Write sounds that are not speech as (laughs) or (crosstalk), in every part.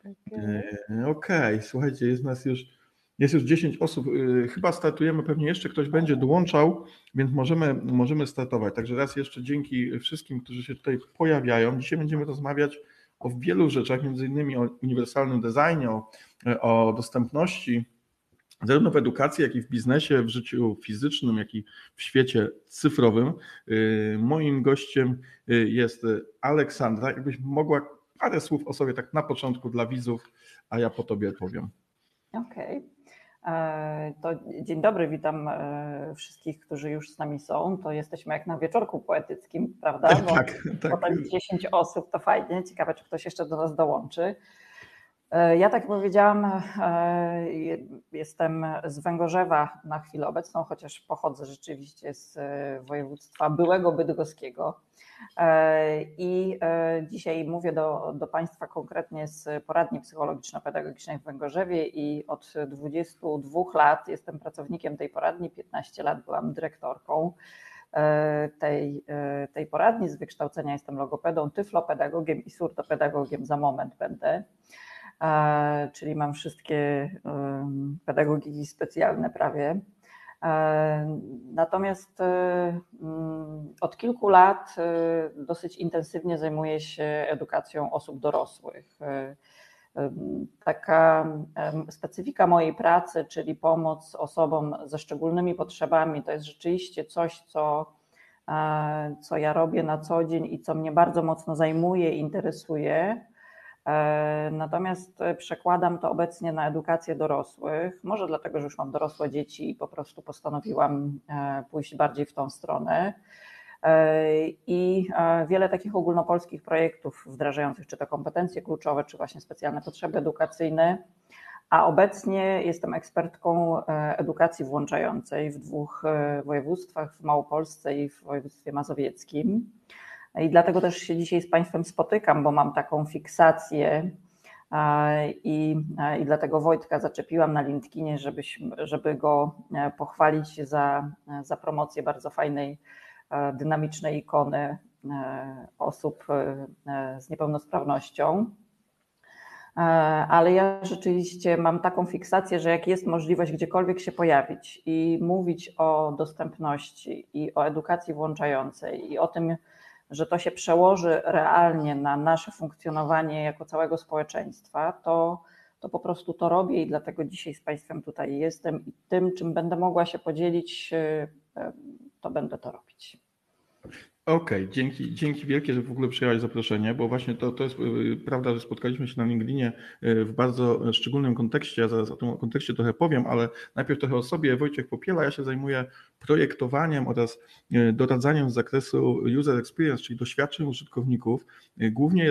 Okej, okay. słuchajcie, jest nas już, jest już 10 osób. Chyba startujemy, pewnie jeszcze ktoś będzie dołączał, więc możemy, możemy startować. Także raz jeszcze dzięki wszystkim, którzy się tutaj pojawiają. Dzisiaj będziemy rozmawiać o wielu rzeczach, między innymi o uniwersalnym designie, o, o dostępności, zarówno w edukacji, jak i w biznesie, w życiu fizycznym, jak i w świecie cyfrowym. Y, moim gościem jest Aleksandra. Jakbyś mogła parę słów o sobie tak na początku dla widzów, a ja po tobie powiem. Okej. Okay. E, to dzień dobry, witam e, wszystkich, którzy już z nami są. To jesteśmy jak na wieczorku poetyckim, prawda? Bo tak, tak. Potem 10 osób, to fajnie. Ciekawe, czy ktoś jeszcze do nas dołączy. E, ja, tak powiedziałam, jestem z Węgorzewa na chwilę obecną, chociaż pochodzę rzeczywiście z województwa byłego bydgoskiego. E, I e, dzisiaj mówię do, do Państwa konkretnie z poradni psychologiczno-pedagogicznej w Węgorzewie i od 22 lat jestem pracownikiem tej poradni, 15 lat byłam dyrektorką e, tej, tej poradni. Z wykształcenia jestem logopedą, tyflopedagogiem i surtopedagogiem za moment będę. Czyli mam wszystkie pedagogiki specjalne prawie. E, natomiast e, mm, od kilku lat e, dosyć intensywnie zajmuję się edukacją osób dorosłych. Taka specyfika mojej pracy, czyli pomoc osobom ze szczególnymi potrzebami, to jest rzeczywiście coś, co, co ja robię na co dzień i co mnie bardzo mocno zajmuje, interesuje. E, natomiast e, przekładam to obecnie na edukację dorosłych, może dlatego, że już mam dorosłe dzieci i po prostu postanowiłam e, pójść bardziej w tą stronę. I wiele takich ogólnopolskich projektów wdrażających, czy to kompetencje kluczowe, czy właśnie specjalne potrzeby edukacyjne. A obecnie jestem ekspertką edukacji włączającej w dwóch województwach, w Małopolsce i w województwie mazowieckim. I dlatego też się dzisiaj z Państwem spotykam, bo mam taką fiksację i, i dlatego Wojtka zaczepiłam na LinkedInie, żebyśmy, żeby go e, pochwalić za, za promocję bardzo fajnej, e, dynamicznej ikony e, osób z niepełnosprawnością. Ale ja rzeczywiście mam taką fiksację, że jak jest możliwość gdziekolwiek się pojawić i mówić o dostępności i o edukacji włączającej i o tym, że to się przełoży realnie na nasze funkcjonowanie jako całego społeczeństwa, to, to po prostu to robię i dlatego dzisiaj z Państwem tutaj jestem i tym, czym będę mogła się podzielić, e, to będę to robić. Okej, okay, dzięki, dzięki wielkie, że w ogóle przyjęłaś zaproszenie, bo właśnie to, to jest y, prawda, że spotkaliśmy się na LinkedInie y, w bardzo szczególnym kontekście. Ja zaraz o tym kontekście trochę powiem, ale najpierw trochę o sobie. Wojciech Popiela, ja się zajmuję projektowaniem oraz y, doradzaniem z zakresu user experience, czyli doświadczeń użytkowników. Głównie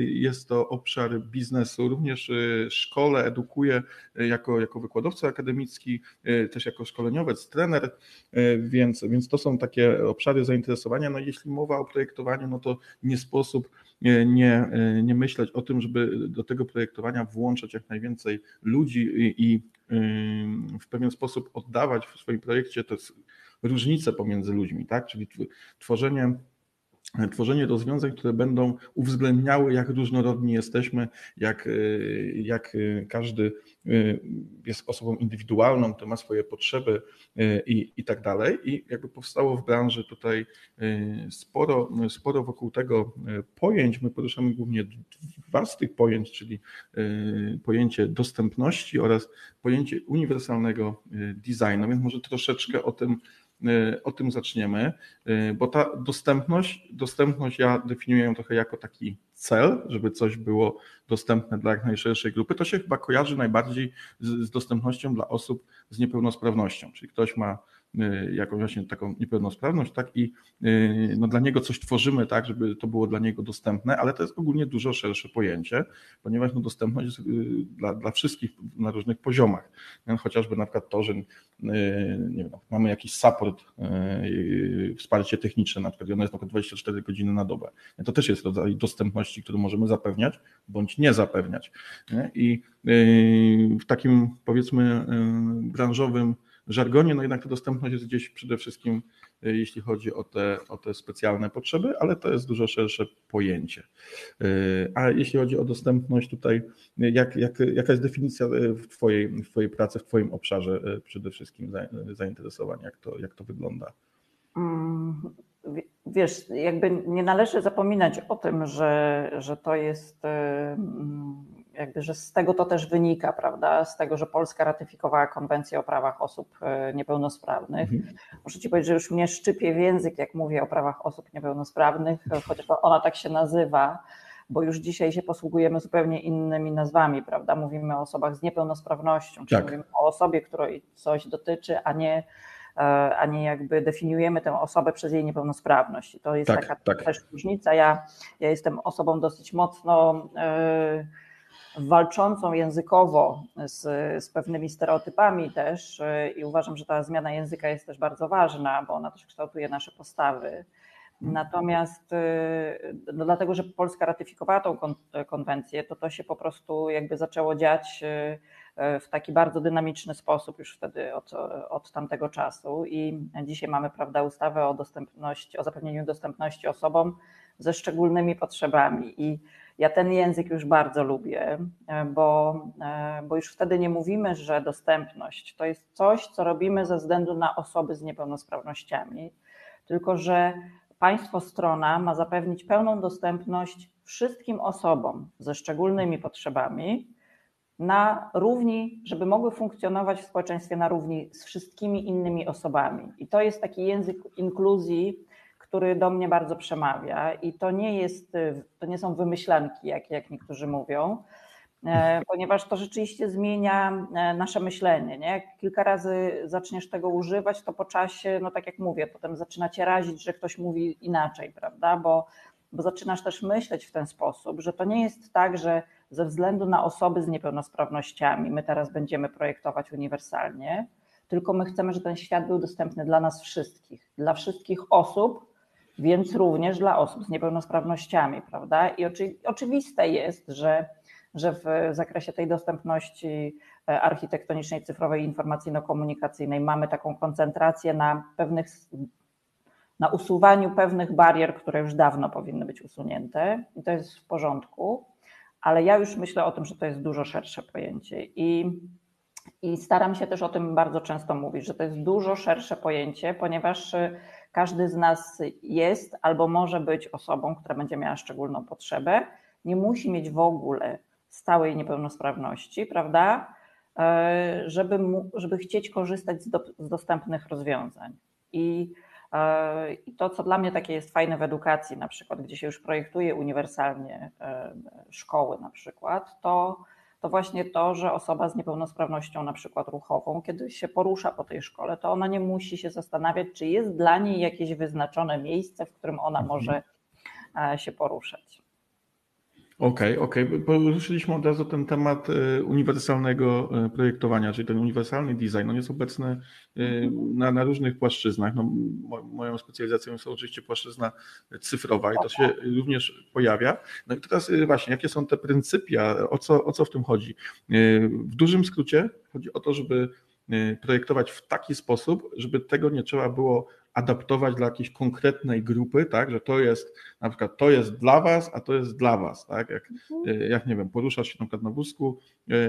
jest to obszar biznesu, również szkole, edukuję jako, jako wykładowca akademicki, też jako szkoleniowiec, trener, więc, więc to są takie obszary zainteresowania. No jeśli mowa o projektowaniu, no to nie sposób nie, nie, nie myśleć o tym, żeby do tego projektowania włączać jak najwięcej ludzi i, i w pewien sposób oddawać w swoim projekcie te różnice pomiędzy ludźmi, tak? Czyli tworzenie tworzenie rozwiązań, które będą uwzględniały, jak różnorodni jesteśmy, jak, y, jak y, każdy y, jest osobą indywidualną, to ma swoje potrzeby i, i tak dalej. I jakby powstało w branży tutaj sporo, sporo wokół tego pojęć. My poruszamy głównie dwa z tych pojęć, czyli pojęcie dostępności oraz pojęcie uniwersalnego designu, więc może troszeczkę o tym o tym zaczniemy, y, bo ta dostępność, dostępność ja definiuję ją trochę jako taki cel, żeby coś było dostępne dla jak najszerszej grupy. To się chyba kojarzy najbardziej z, z dostępnością dla osób z niepełnosprawnością, czyli ktoś ma Y, jakąś właśnie taką niepełnosprawność, tak i y, no dla niego coś tworzymy, tak, żeby to było dla niego dostępne, ale to jest ogólnie dużo szersze pojęcie, ponieważ no dostępność jest y, dla, dla wszystkich na różnych poziomach. Chociażby na przykład to, że nie wiem, mamy jakiś support, wsparcie techniczne, na przykład i ono jest na przykład 24 godziny na dobę. To też jest rodzaj dostępności, który możemy zapewniać bądź nie zapewniać. I w takim powiedzmy branżowym żargonie, no jednak ta dostępność jest gdzieś przede wszystkim, jeśli chodzi o te, o te specjalne potrzeby, ale to jest dużo szersze pojęcie. A jeśli chodzi o dostępność tutaj, jak, jak, jaka jest definicja w twojej, w twojej pracy, w Twoim obszarze przede wszystkim zainteresowania, jak to, jak to wygląda? Mm, wiesz, jakby nie należy zapominać o tym, że, że to jest jakby, że z tego to też wynika, prawda? Z tego, że Polska ratyfikowała konwencję o prawach osób e, niepełnosprawnych. Mhm. Muszę Ci powiedzieć, że już mnie szczypie w język, jak mówię o prawach osób niepełnosprawnych, chociaż ona tak się nazywa, bo już dzisiaj się posługujemy zupełnie innymi nazwami, prawda? Mówimy o osobach z niepełnosprawnością, czyli tak. mówimy o osobie, której coś dotyczy, a nie e, a nie jakby definiujemy tę osobę przez jej niepełnosprawność. I to jest tak, taka tak. też różnica. Ja, ja jestem osobą dosyć mocno yy, walczącą językowo z, z pewnymi stereotypami też i uważam, że ta zmiana języka jest też bardzo ważna, bo ona też kształtuje nasze postawy. Natomiast no dlatego, że Polska ratyfikowała tą konwencję, to to się po prostu jakby zaczęło dziać w taki bardzo dynamiczny sposób już wtedy od, od tamtego czasu. I dzisiaj mamy prawda, ustawę o dostępności, o zapewnieniu dostępności osobom ze szczególnymi potrzebami. I ja ten język już bardzo lubię, e, bo, e, bo już wtedy nie mówimy, że dostępność to jest coś, co robimy ze względu na osoby z niepełnosprawnościami, tylko że państwo strona ma zapewnić pełną dostępność wszystkim osobom ze szczególnymi potrzebami na równi, żeby mogły funkcjonować w społeczeństwie na równi z wszystkimi innymi osobami. I to jest taki język inkluzji, który do mnie bardzo przemawia i to nie jest, to nie są wymyślanki, jak, jak niektórzy mówią, e, (laughs) ponieważ to rzeczywiście zmienia e, nasze myślenie. Nie? Jak kilka razy zaczniesz tego używać, to po czasie, no tak jak mówię, potem zaczyna cię razić, że ktoś mówi inaczej, prawda? Bo, bo zaczynasz też myśleć w ten sposób, że to nie jest tak, że ze względu na osoby z niepełnosprawnościami my teraz będziemy projektować uniwersalnie, tylko my chcemy, żeby ten świat był dostępny dla nas wszystkich, dla wszystkich osób, więc również dla osób z niepełnosprawnościami, prawda? I oczy, oczywiste jest, że, że w zakresie tej dostępności e, architektonicznej, cyfrowej, informacyjno-komunikacyjnej mamy taką koncentrację na pewnych na usuwaniu pewnych barier, które już dawno powinny być usunięte i to jest w porządku, ale ja już myślę o tym, że to jest dużo szersze pojęcie i, i staram się też o tym bardzo często mówić, że to jest dużo szersze pojęcie, ponieważ każdy z nas jest albo może być osobą, która będzie miała szczególną potrzebę, nie musi mieć w ogóle stałej niepełnosprawności, prawda? E, żeby, żeby chcieć korzystać z, do, z dostępnych rozwiązań. I, e, I to, co dla mnie takie jest fajne w edukacji, na przykład, gdzie się już projektuje uniwersalnie e, szkoły, na przykład, to to właśnie to, że osoba z niepełnosprawnością, na przykład ruchową, kiedy się porusza po tej szkole, to ona nie musi się zastanawiać, czy jest dla niej jakieś wyznaczone miejsce, w którym ona mhm. może e, się poruszać. Okej, okay, okej. Okay. Poruszyliśmy od razu ten temat e, uniwersalnego e, projektowania, czyli ten uniwersalny design. On jest obecny e, na, na różnych płaszczyznach. No, moją specjalizacją jest oczywiście płaszczyzna cyfrowa i to się również pojawia. No i teraz właśnie, jakie są te pryncypia, o co, o co w tym chodzi? W dużym skrócie chodzi o to, żeby projektować w taki sposób, żeby tego nie trzeba było adaptować dla jakiejś konkretnej grupy, tak, że to jest na przykład to jest dla was, a to jest dla was, tak, jak, mhm. e, jak nie wiem, poruszasz się na przykład na wózku,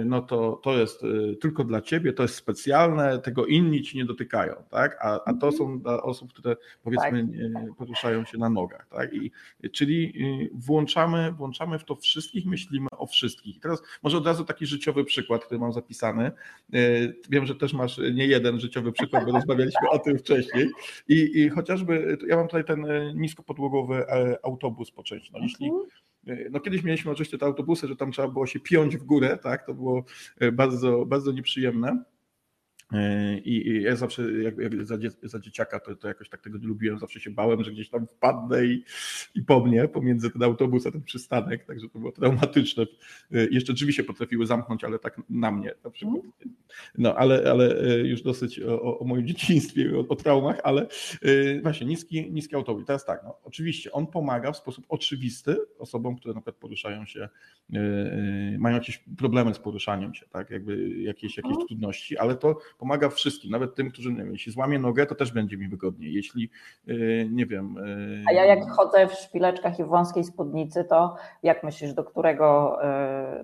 no to to jest e, tylko dla ciebie, to jest specjalne, tego inni ci nie dotykają, tak, a, a to mhm. są dla osób, które powiedzmy tak. poruszają się na nogach, tak, i czyli włączamy, włączamy w to wszystkich, myślimy o wszystkich. I teraz może od razu taki życiowy przykład, który mam zapisany, wiem, że też masz nie jeden życiowy przykład, bo rozmawialiśmy o tym wcześniej i, i chociażby, ja mam tutaj ten niskopodłogowy autobus po części. No, jeśli, mhm. e, no kiedyś mieliśmy oczywiście te autobusy, że tam trzeba było się piąć w górę, tak, to było e, bardzo, bardzo nieprzyjemne. I, ja zawsze, jak, jak za, dzie, za, dzieciaka, to, to jakoś tak tego nie lubiłem, zawsze się bałem, że gdzieś tam wpadnę i, i po mnie, pomiędzy ten autobus a ten przystanek, także to było traumatyczne. E, jeszcze drzwi się potrafiły zamknąć, ale tak na mnie na przykład. No, ale, ale e, już dosyć o, o moim dzieciństwie, o, o, traumach, ale właśnie niski, niski autobus. Teraz tak, no, oczywiście on pomaga w sposób oczywisty osobom, które na przykład poruszają się, mają jakieś problemy z poruszaniem się, tak, jakby jakieś, jakieś mhm. trudności, ale to pomaga wszystkim, nawet tym, którzy, nie wiem, jeśli złamie nogę, to też będzie mi wygodniej, jeśli, nie wiem... A ja jak chodzę w szpileczkach i w wąskiej spódnicy, to jak myślisz, do którego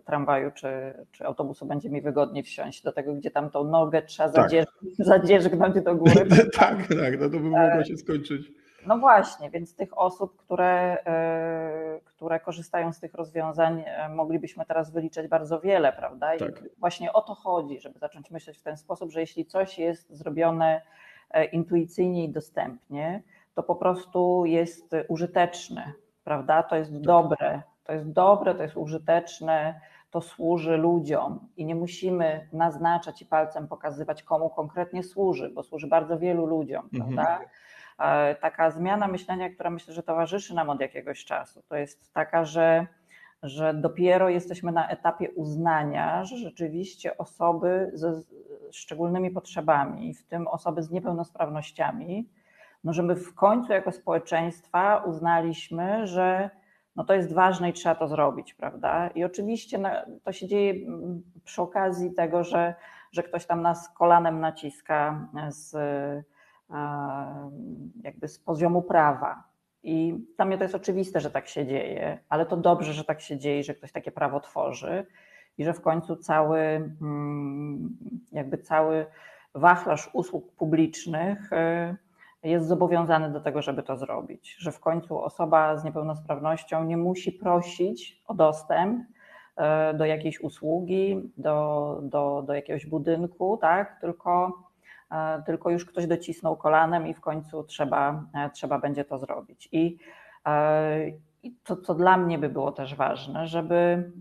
tramwaju czy, czy autobusu będzie mi wygodniej wsiąść? Do tego, gdzie tam tą nogę trzeba tak. (laughs) zadzierzgnąć do góry? (laughs) tak, tak, no to by mogło się skończyć no właśnie, więc tych osób, które, e, które korzystają z tych rozwiązań, e, moglibyśmy teraz wyliczyć bardzo wiele, prawda? I tak. właśnie o to chodzi, żeby zacząć myśleć w ten sposób, że jeśli coś jest zrobione e, intuicyjnie i dostępnie, to po prostu jest użyteczne, prawda? To jest tak. dobre, to jest dobre, to jest użyteczne, to służy ludziom i nie musimy naznaczać i palcem pokazywać, komu konkretnie służy, bo służy bardzo wielu ludziom, mhm. prawda? E, taka zmiana myślenia, która myślę, że towarzyszy nam od jakiegoś czasu, to jest taka, że, że dopiero jesteśmy na etapie uznania, że rzeczywiście osoby ze szczególnymi potrzebami, w tym osoby z niepełnosprawnościami, no żeby w końcu jako społeczeństwa uznaliśmy, że no to jest ważne i trzeba to zrobić, prawda? I oczywiście to się dzieje przy okazji tego, że, że ktoś tam nas kolanem naciska z jakby z poziomu prawa. I dla mnie to jest oczywiste, że tak się dzieje, ale to dobrze, że tak się dzieje, że ktoś takie prawo tworzy i że w końcu cały, mm, jakby cały wachlarz usług publicznych y, jest zobowiązany do tego, żeby to zrobić. Że w końcu osoba z niepełnosprawnością nie musi prosić o dostęp y, do jakiejś usługi, do, do, do jakiegoś budynku, tak? tylko E, tylko już ktoś docisnął kolanem i w końcu trzeba, e, trzeba będzie to zrobić. I, e, i to, co dla mnie by było też ważne, żeby,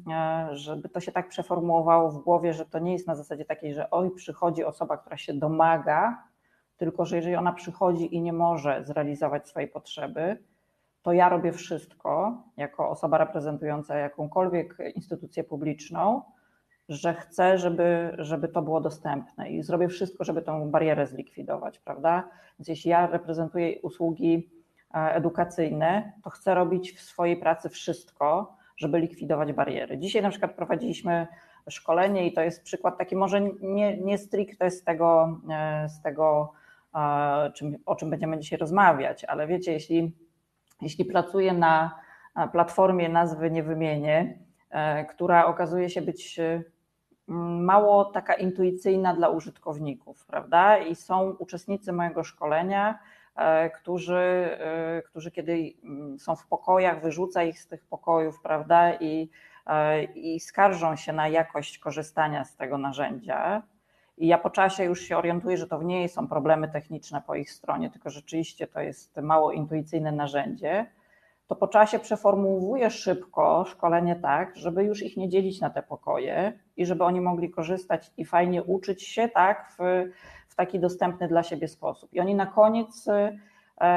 żeby to się tak przeformułowało w głowie, że to nie jest na zasadzie takiej, że oj, przychodzi osoba, która się domaga, tylko że jeżeli ona przychodzi i nie może zrealizować swojej potrzeby, to ja robię wszystko jako osoba reprezentująca jakąkolwiek instytucję publiczną, że chcę, żeby, żeby to było dostępne i zrobię wszystko, żeby tą barierę zlikwidować, prawda? Więc jeśli ja reprezentuję usługi e, edukacyjne, to chcę robić w swojej pracy wszystko, żeby likwidować bariery. Dzisiaj na przykład prowadziliśmy szkolenie i to jest przykład taki może nie, nie stricte z tego, e, z tego e, czym, o czym będziemy dzisiaj rozmawiać, ale wiecie, jeśli, jeśli pracuję na platformie nazwy nie wymienię, która okazuje się być mało taka intuicyjna dla użytkowników, prawda? I są uczestnicy mojego szkolenia, e, którzy, e, którzy kiedy mm, są w pokojach, wyrzuca ich z tych pokojów, prawda? I, e, i skarżą się na jakość korzystania z tego narzędzia. I ja po czasie już się orientuję, że to nie są problemy techniczne po ich stronie, tylko rzeczywiście to jest mało intuicyjne narzędzie to po czasie przeformułowuję szybko szkolenie tak, żeby już ich nie dzielić na te pokoje i żeby oni mogli korzystać i fajnie uczyć się tak w, w taki dostępny dla siebie sposób. I oni na koniec e,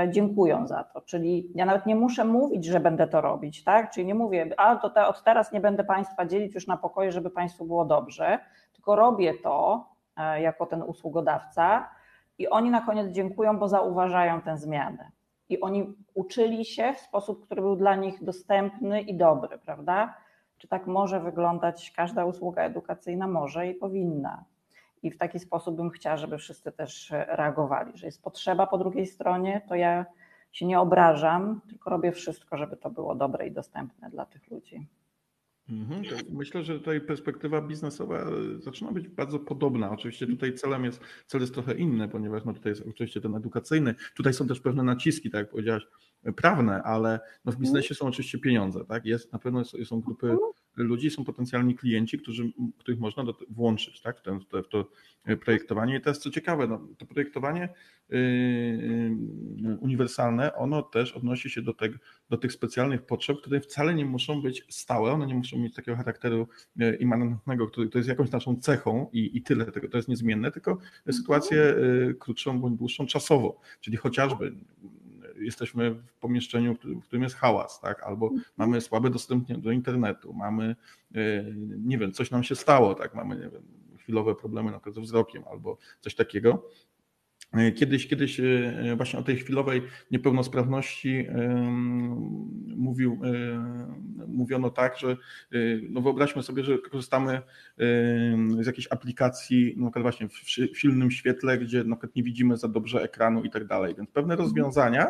dziękują za to. Czyli ja nawet nie muszę mówić, że będę to robić, tak? Czyli nie mówię, a to te, od teraz nie będę Państwa dzielić już na pokoje, żeby Państwu było dobrze, tylko robię to e, jako ten usługodawca i oni na koniec dziękują, bo zauważają tę zmianę i oni uczyli się w sposób, który był dla nich dostępny i dobry, prawda? Czy tak może wyglądać każda usługa edukacyjna? Może i powinna. I w taki sposób bym chciała, żeby wszyscy też reagowali, że jest potrzeba po drugiej stronie, to ja się nie obrażam, tylko robię wszystko, żeby to było dobre i dostępne dla tych ludzi. Mhm, myślę, że tutaj perspektywa biznesowa e, zaczyna być bardzo podobna. Oczywiście tutaj celem jest, cel jest trochę inny, ponieważ no tutaj jest oczywiście ten edukacyjny. Tutaj są też pewne naciski, tak jak powiedziałaś, prawne, ale no w biznesie są oczywiście pieniądze. Tak? Jest, na pewno są grupy mhm ludzi, są potencjalni klienci, którzy, których można do, włączyć tak, w, ten, w, to, projektowanie. I to jest co ciekawe, no, to projektowanie yy, yy, uniwersalne, ono też odnosi się do, tego, do tych specjalnych potrzeb, które wcale nie muszą być stałe, one nie muszą mieć takiego charakteru yy, immanentnego, który to jest jakąś naszą cechą i, i tyle, tego, to jest niezmienne, tylko sytuację yy, krótszą bądź dłuższą czasowo, czyli chociażby jesteśmy w pomieszczeniu, w którym jest hałas, tak? albo mamy słabe dostęp do internetu, mamy, e, nie wiem, coś nam się stało, tak? mamy nie wiem, chwilowe problemy na przykład ze wzrokiem albo coś takiego. Kiedyś, kiedyś właśnie o tej chwilowej niepełnosprawności mówił, mówiono tak, że no wyobraźmy sobie, że korzystamy z jakiejś aplikacji, na przykład właśnie w silnym świetle, gdzie na przykład nie widzimy za dobrze ekranu i tak dalej, więc pewne rozwiązania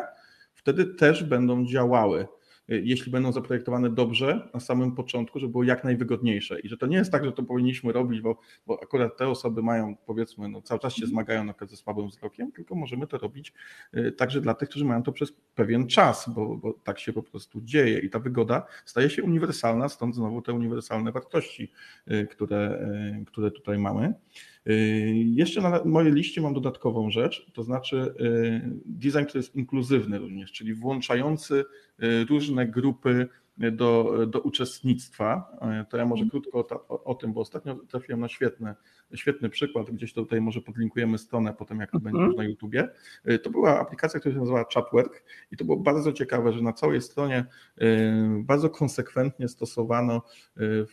wtedy też będą działały jeśli będą zaprojektowane dobrze na samym początku, żeby było jak najwygodniejsze. I że to nie jest tak, że to powinniśmy robić, bo, bo akurat te osoby mają, powiedzmy, no, cały czas się zmagają na przykład ze słabym wzrokiem, tylko możemy to robić y, także dla tych, którzy mają to przez pewien czas, bo, bo tak się po prostu dzieje. I ta wygoda staje się uniwersalna, stąd znowu te uniwersalne wartości, y, które, y, które tutaj mamy. Jeszcze na mojej liście mam dodatkową rzecz, to znaczy design, który jest inkluzywny również, czyli włączający różne grupy do, do uczestnictwa. To ja może krótko o, o, tym, bo ostatnio trafiłem na świetne świetny przykład, gdzieś tutaj może podlinkujemy stronę potem, jak to będzie już na YouTubie. Y, to była aplikacja, która się nazywała Chatwork i to było bardzo ciekawe, że na całej stronie y, bardzo konsekwentnie stosowano y,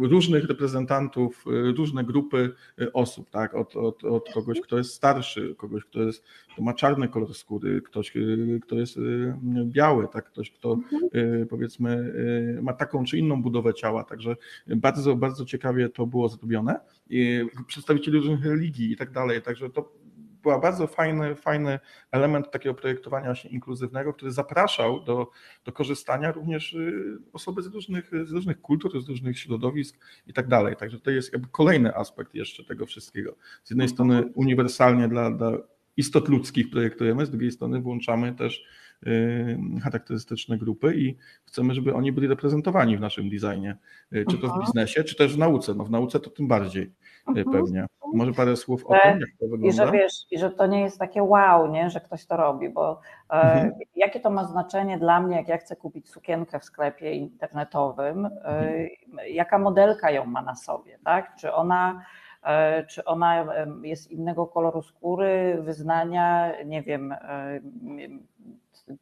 różnych reprezentantów, różne grupy osób, tak? Od, od, od kogoś, kto jest starszy, kogoś, kto, jest, kto ma czarny kolor skóry, ktoś, kto jest biały, tak? ktoś, kto mhm. powiedzmy ma taką czy inną budowę ciała, także bardzo, bardzo ciekawie to było zrobione przedstawicieli różnych religii i tak dalej. Także to była bardzo fajny, fajny element takiego projektowania się inkluzywnego, który zapraszał do, do korzystania również y, osoby z różnych, z różnych kultur, z różnych środowisk i tak dalej. Także to jest jakby kolejny aspekt jeszcze tego wszystkiego. Z jednej strony uniwersalnie dla, dla istot ludzkich projektujemy, z drugiej strony włączamy też charakterystyczne grupy i chcemy, żeby oni byli reprezentowani w naszym designie, y, czy to w biznesie, czy też w nauce. No w nauce to tym bardziej. Y, mhm. pewnie. Może parę słów o tym, jak to wygląda? I że wiesz, i że to nie jest takie wow, nie, że ktoś to robi, bo e, mhm. jakie to ma znaczenie dla mnie, jak ja chcę kupić sukienkę w sklepie internetowym, e, mhm. jaka modelka ją ma na sobie, tak? Czy ona e, czy ona jest innego koloru skóry, wyznania, nie wiem, e,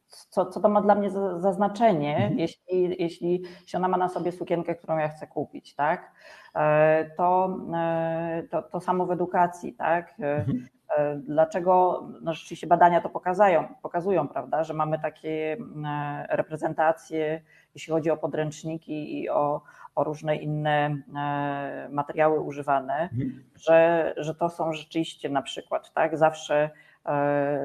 co, co to ma dla mnie za, za znaczenie, mhm. jeśli, jeśli, jeśli ona ma na sobie sukienkę, którą ja chcę kupić, tak? E, to, e, to, to samo w edukacji, tak? E, mhm. Dlaczego no rzeczywiście badania to pokazują, pokazują, prawda, że mamy takie reprezentacje, jeśli chodzi o podręczniki i o, o różne inne materiały używane, mhm. że, że to są rzeczywiście na przykład, tak, zawsze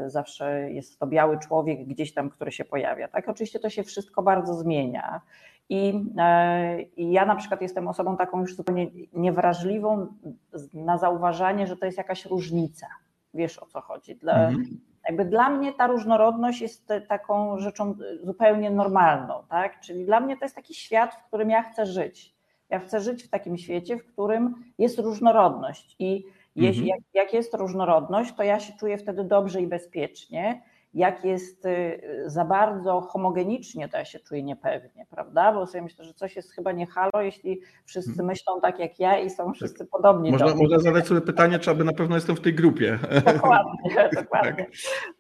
zawsze jest to biały człowiek gdzieś tam, który się pojawia. Tak, oczywiście to się wszystko bardzo zmienia i, e, I, ja na przykład jestem osobą taką już zupełnie niewrażliwą na zauważanie, że to jest jakaś różnica. Wiesz o co chodzi. Dla, mhm. Jakby dla mnie ta różnorodność jest taką rzeczą zupełnie normalną, tak? Czyli dla mnie to jest taki świat, w którym ja chcę żyć. Ja chcę żyć w takim świecie, w którym jest różnorodność. I jeśli, mhm. jak, jak jest różnorodność, to ja się czuję wtedy dobrze i bezpiecznie jak jest y, za bardzo homogenicznie, to ja się czuję niepewnie, prawda? Bo sobie myślę, że coś jest chyba nie halo, jeśli wszyscy hmm. myślą tak jak ja i są wszyscy tak. podobni. Można, można zadać sobie pytanie, czy aby na pewno jestem w tej grupie. Dokładnie, (laughs) dokładnie, tak.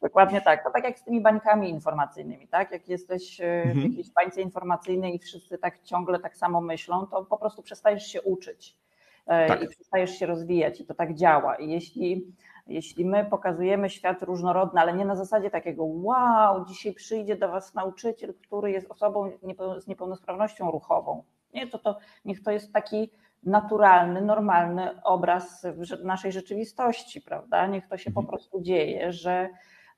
dokładnie tak. To tak jak z tymi bańkami informacyjnymi, tak? Jak jesteś y, w mhm. jakiejś bańce informacyjnej i wszyscy tak ciągle tak samo myślą, to po prostu przestajesz się uczyć tak. i przestajesz się rozwijać i to tak działa. I jeśli jeśli my pokazujemy świat różnorodny, ale nie na zasadzie takiego wow, dzisiaj przyjdzie do Was nauczyciel, który jest osobą z niepełnosprawnością ruchową. Nie, to, to niech to jest taki naturalny, normalny obraz naszej rzeczywistości, prawda? Niech to się po mhm. prostu dzieje, że,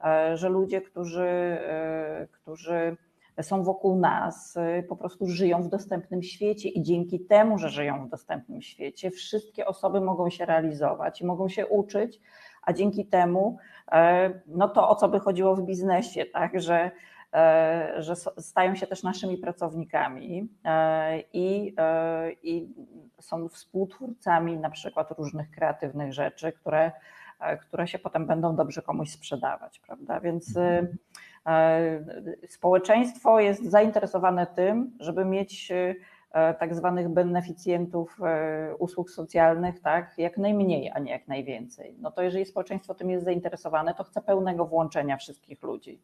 e, że ludzie, którzy, e, którzy są wokół nas, e, po prostu żyją w dostępnym świecie i dzięki temu, że żyją w dostępnym świecie, wszystkie osoby mogą się realizować i mogą się uczyć, a dzięki temu e, no to o co by chodziło w biznesie, tak, że, e, że stają się też naszymi pracownikami e, i, i są współtwórcami na przykład różnych kreatywnych rzeczy, które, które się potem będą dobrze komuś sprzedawać, prawda? Więc mhm. Społeczeństwo jest zainteresowane tym, żeby mieć E, tak zwanych beneficjentów e, usług socjalnych, tak, jak najmniej, a nie jak najwięcej. No to jeżeli społeczeństwo tym jest zainteresowane, to chce pełnego włączenia wszystkich ludzi.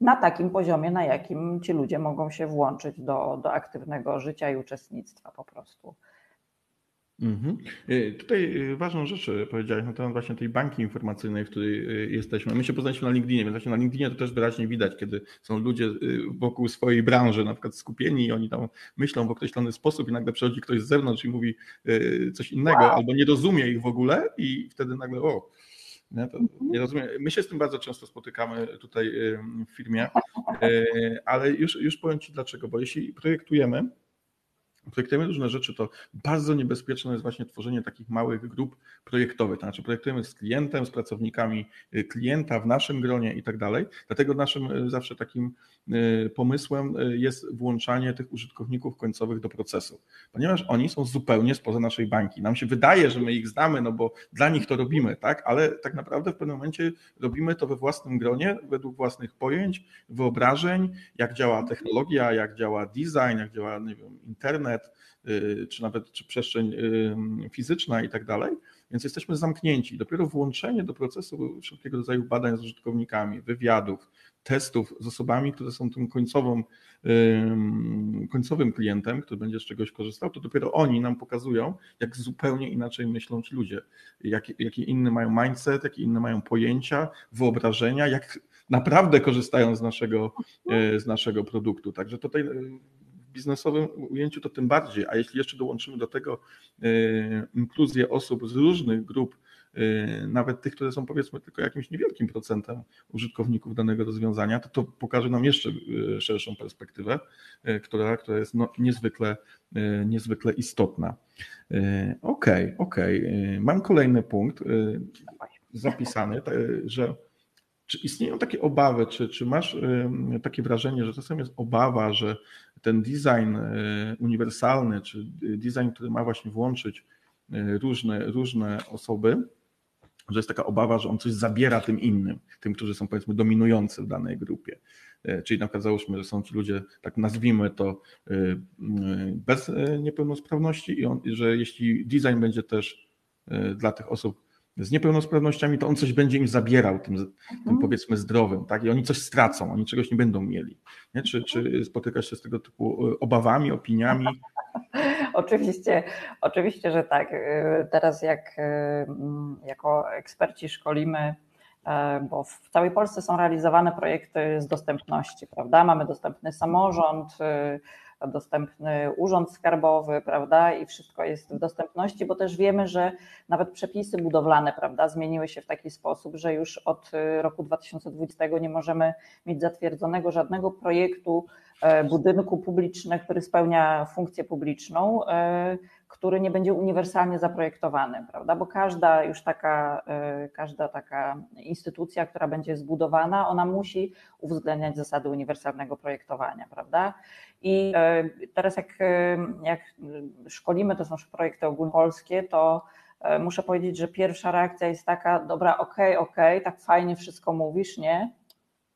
Na takim poziomie, na jakim ci ludzie mogą się włączyć do, do aktywnego życia i uczestnictwa po prostu. Mhm. Y, tutaj y, ważną rzecz y, powiedziałeś na temat właśnie tej bańki informacyjnej, w której jesteśmy. My się poznaliśmy na LinkedInie, więc właśnie na LinkedInie to też wyraźnie widać, kiedy są ludzie wokół swojej branży na przykład skupieni i oni tam myślą w określony sposób i nagle przychodzi ktoś z zewnątrz i mówi coś innego wow. albo nie rozumie ich w ogóle i wtedy nagle o, nie, to mhm. nie rozumiem. My się z tym bardzo często spotykamy tutaj w firmie, ale już, już powiem Ci dlaczego, bo jeśli projektujemy, projektujemy różne rzeczy, to bardzo niebezpieczne jest właśnie tworzenie takich małych grup projektowych. To znaczy projektujemy z klientem, z pracownikami y, klienta w naszym gronie i tak dalej. Dlatego naszym y, zawsze takim y, pomysłem jest włączanie tych użytkowników końcowych do procesu, ponieważ oni są zupełnie spoza naszej bańki. Nam się wydaje, że my ich znamy, no bo dla nich to robimy, tak? Ale tak naprawdę w pewnym momencie robimy to we własnym gronie, według własnych pojęć, wyobrażeń, jak działa technologia, jak działa design, jak działa nie wiem, internet, internet, y, czy nawet czy przestrzeń y, fizyczna i tak dalej. Więc jesteśmy zamknięci. Dopiero włączenie do procesu wszelkiego rodzaju badań z użytkownikami, wywiadów, testów z osobami, które są tym końcową, końcowym klientem, który będzie z czegoś korzystał, to dopiero oni nam pokazują, jak zupełnie inaczej myślą ci ludzie, jaki, jaki inny mają mindset, jakie inne mają pojęcia, wyobrażenia, jak naprawdę korzystają z naszego, y, z naszego produktu. Także tutaj biznesowym ujęciu to tym bardziej, a jeśli jeszcze dołączymy do tego e, inkluzję osób z różnych grup, e, nawet tych, które są powiedzmy tylko jakimś niewielkim procentem użytkowników danego rozwiązania, to to pokaże nam jeszcze e, szerszą perspektywę, która, która jest no, niezwykle, niezwykle istotna. Okej, okay, okej. Okay. Mam kolejny punkt zapisany, że czy istnieją takie obawy, czy, czy masz takie wrażenie, że czasem jest obawa, że ten design e, uniwersalny, czy design, który ma właśnie włączyć e, różne, różne osoby, że jest taka obawa, że on coś zabiera tym innym, tym, którzy są powiedzmy dominujący w danej grupie. Czyli na przykład załóżmy, że są ci ludzie, tak nazwijmy to, bez niepełnosprawności i on, że jeśli design będzie też dla tych osób z niepełnosprawnościami, to on coś będzie im zabierał, tym, tym mhm. powiedzmy zdrowym, tak? I oni coś stracą, oni czegoś nie będą mieli. Nie? Czy, czy spotykasz się z tego typu e, obawami, opiniami? (laughs) oczywiście, oczywiście, że tak. E, teraz jak e, jako eksperci szkolimy bo w całej Polsce są realizowane projekty z dostępności, prawda? Mamy dostępny samorząd, dostępny urząd skarbowy, prawda, i wszystko jest w dostępności, bo też wiemy, że nawet przepisy budowlane, prawda, zmieniły się w taki sposób, że już od roku 2020 nie możemy mieć zatwierdzonego żadnego projektu e, budynku publicznego, który spełnia funkcję publiczną, e, który nie będzie uniwersalnie zaprojektowany, prawda? Bo każda już taka, e, każda taka instytucja, która będzie zbudowana, ona musi uwzględniać zasady uniwersalnego projektowania, prawda? I e, teraz jak, e, jak szkolimy, to są projekty ogólnopolskie, to muszę powiedzieć, że pierwsza reakcja jest taka, dobra, okej, okay, okej, okay, tak fajnie wszystko mówisz, nie?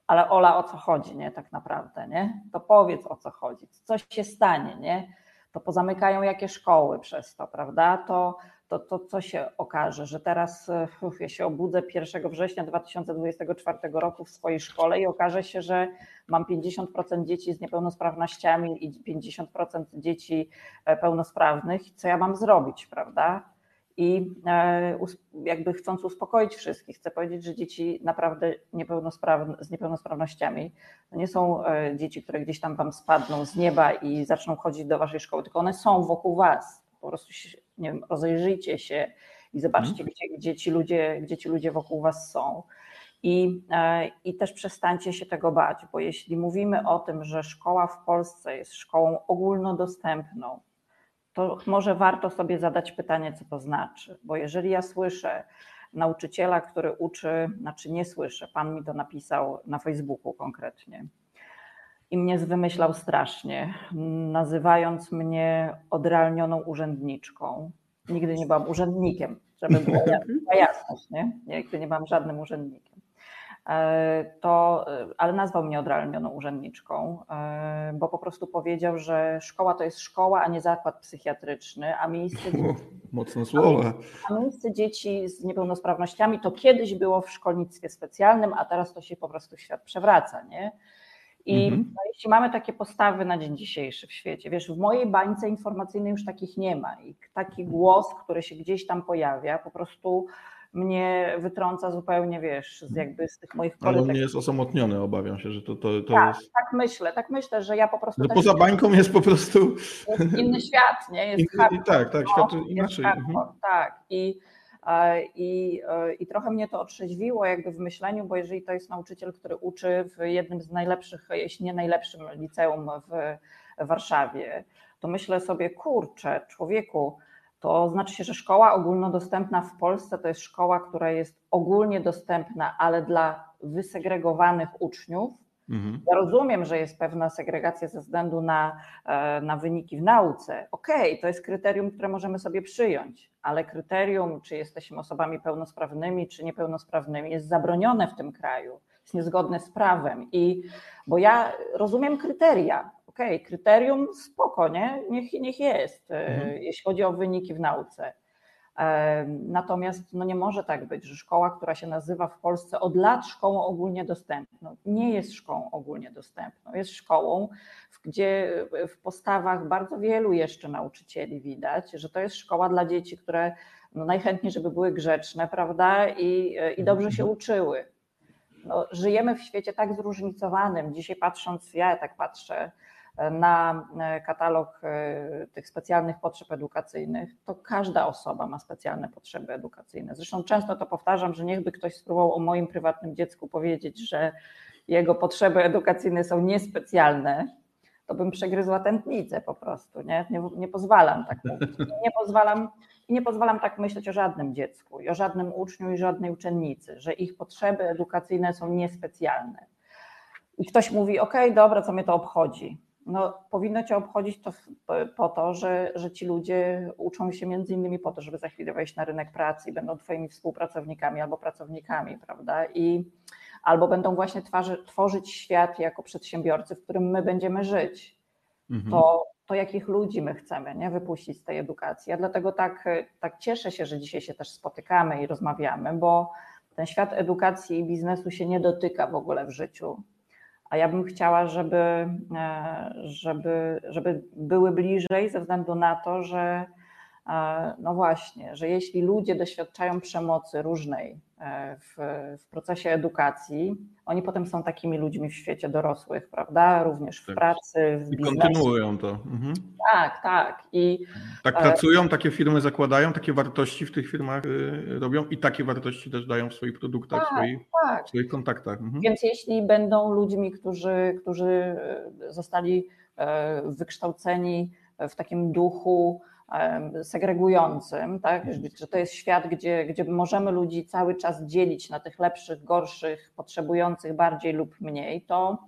Ale Ola, o co chodzi, nie? Tak naprawdę, nie? To powiedz, o co chodzi, co się stanie, nie? to pozamykają jakie szkoły przez to, prawda? To, to, to co się okaże, że teraz uf, ja się obudzę 1 września 2024 roku w swojej szkole i okaże się, że mam 50% dzieci z niepełnosprawnościami i 50% dzieci e, pełnosprawnych. Co ja mam zrobić, prawda? I e, jakby chcąc uspokoić wszystkich, chcę powiedzieć, że dzieci naprawdę niepełnosprawne, z niepełnosprawnościami to nie są e, dzieci, które gdzieś tam wam spadną z nieba i zaczną chodzić do waszej szkoły, tylko one są wokół was. Po prostu nie wiem, rozejrzyjcie się i zobaczcie, hmm. gdzie, gdzie, ci ludzie, gdzie ci ludzie wokół was są. I, e, I też przestańcie się tego bać, bo jeśli mówimy o tym, że szkoła w Polsce jest szkołą ogólnodostępną, to może warto sobie zadać pytanie, co to znaczy. Bo jeżeli ja słyszę nauczyciela, który uczy, znaczy nie słyszę, pan mi to napisał na Facebooku konkretnie i mnie zwymyślał strasznie, nazywając mnie odrealnioną urzędniczką. Nigdy nie byłam urzędnikiem, żeby była jasność, nie? Nigdy nie byłam żadnym urzędnikiem. E, to, e, ale nazwał mnie odrealnioną urzędniczką, e, bo po prostu powiedział, że szkoła to jest szkoła, a nie zakład psychiatryczny, a miejsce (laughs) dzieci, Mocne słowa. A miejsce dzieci z niepełnosprawnościami to kiedyś było w szkolnictwie specjalnym, a teraz to się po prostu świat przewraca, nie? I mhm. no, jeśli mamy takie postawy na dzień dzisiejszy w świecie, wiesz, w mojej bańce informacyjnej już takich nie ma i taki głos, który się gdzieś tam pojawia, po prostu mnie wytrąca zupełnie, wiesz, z jakby z tych moich Ale on nie jest osamotniony, obawiam się, że to, to, to tak, jest... Tak myślę, tak myślę, że ja po prostu... No poza bańką jest po prostu... Jest inny świat, nie? Jest Inny, tak, tak, świat inaczej. Mhm. Tak, i i, e, I trochę mnie to otrzeźwiło jakby w myśleniu, bo jeżeli to jest nauczyciel, który uczy w jednym z najlepszych, jeśli nie najlepszym liceum w Warszawie, to myślę sobie, kurczę, człowieku, to znaczy się, że szkoła ogólnodostępna w Polsce to jest szkoła, która jest ogólnie dostępna, ale dla wysegregowanych uczniów, Mhm. Ja rozumiem, że jest pewna segregacja ze względu na, e, na wyniki w nauce. Okej, okay, to jest kryterium, które możemy sobie przyjąć, ale kryterium, czy jesteśmy osobami pełnosprawnymi, czy niepełnosprawnymi, jest zabronione w tym kraju, jest niezgodne z prawem. I bo ja rozumiem kryteria. Okej, okay, kryterium spoko, nie? Niech, niech jest, e, mhm. jeśli chodzi o wyniki w nauce. Natomiast no nie może tak być, że szkoła, która się nazywa w Polsce od lat szkołą ogólnie dostępną, nie jest szkołą ogólnie dostępną. Jest szkołą, gdzie w postawach bardzo wielu jeszcze nauczycieli widać, że to jest szkoła dla dzieci, które no najchętniej, żeby były grzeczne, prawda, i, i dobrze się mhm. uczyły. No, żyjemy w świecie tak zróżnicowanym. Dzisiaj patrząc, ja tak patrzę, na e, katalog e, tych specjalnych potrzeb edukacyjnych, to każda osoba ma specjalne potrzeby edukacyjne. Zresztą często to powtarzam, że niechby ktoś spróbował o moim prywatnym dziecku powiedzieć, że jego potrzeby edukacyjne są niespecjalne, to bym przegryzła tętnicę po prostu. Nie, nie, nie pozwalam tak (laughs) mówić. Nie pozwalam, nie pozwalam tak myśleć o żadnym dziecku i o żadnym uczniu i żadnej uczennicy, że ich potrzeby edukacyjne są niespecjalne. I ktoś mówi, OK, dobra, co mnie to obchodzi no, powinno Cię obchodzić to po to, że, że ci ludzie uczą się między innymi po to, żeby za chwilę wejść na rynek pracy i będą Twoimi współpracownikami albo pracownikami, prawda? I albo będą właśnie twarzy, tworzyć świat jako przedsiębiorcy, w którym my będziemy żyć. Mhm. To, to jakich ludzi my chcemy nie? wypuścić z tej edukacji. Ja dlatego tak, tak cieszę się, że dzisiaj się też spotykamy i rozmawiamy, bo ten świat edukacji i biznesu się nie dotyka w ogóle w życiu a ja bym chciała, żeby, e, żeby, żeby były bliżej ze względu na to, że e, no właśnie, że jeśli ludzie doświadczają przemocy różnej w, w procesie edukacji, oni potem są takimi ludźmi w świecie dorosłych, prawda? Również w tak. pracy, w I biznesie. kontynuują to. Mhm. Tak, tak. I, tak pracują, takie firmy zakładają, takie wartości w tych firmach y, robią i takie wartości też dają w swoich produktach, tak, w, swoich, tak. w swoich kontaktach. Mhm. Więc jeśli będą ludźmi, którzy, którzy zostali wykształceni w takim duchu, segregującym, tak? że to jest świat, gdzie, gdzie możemy ludzi cały czas dzielić na tych lepszych, gorszych, potrzebujących bardziej lub mniej, to,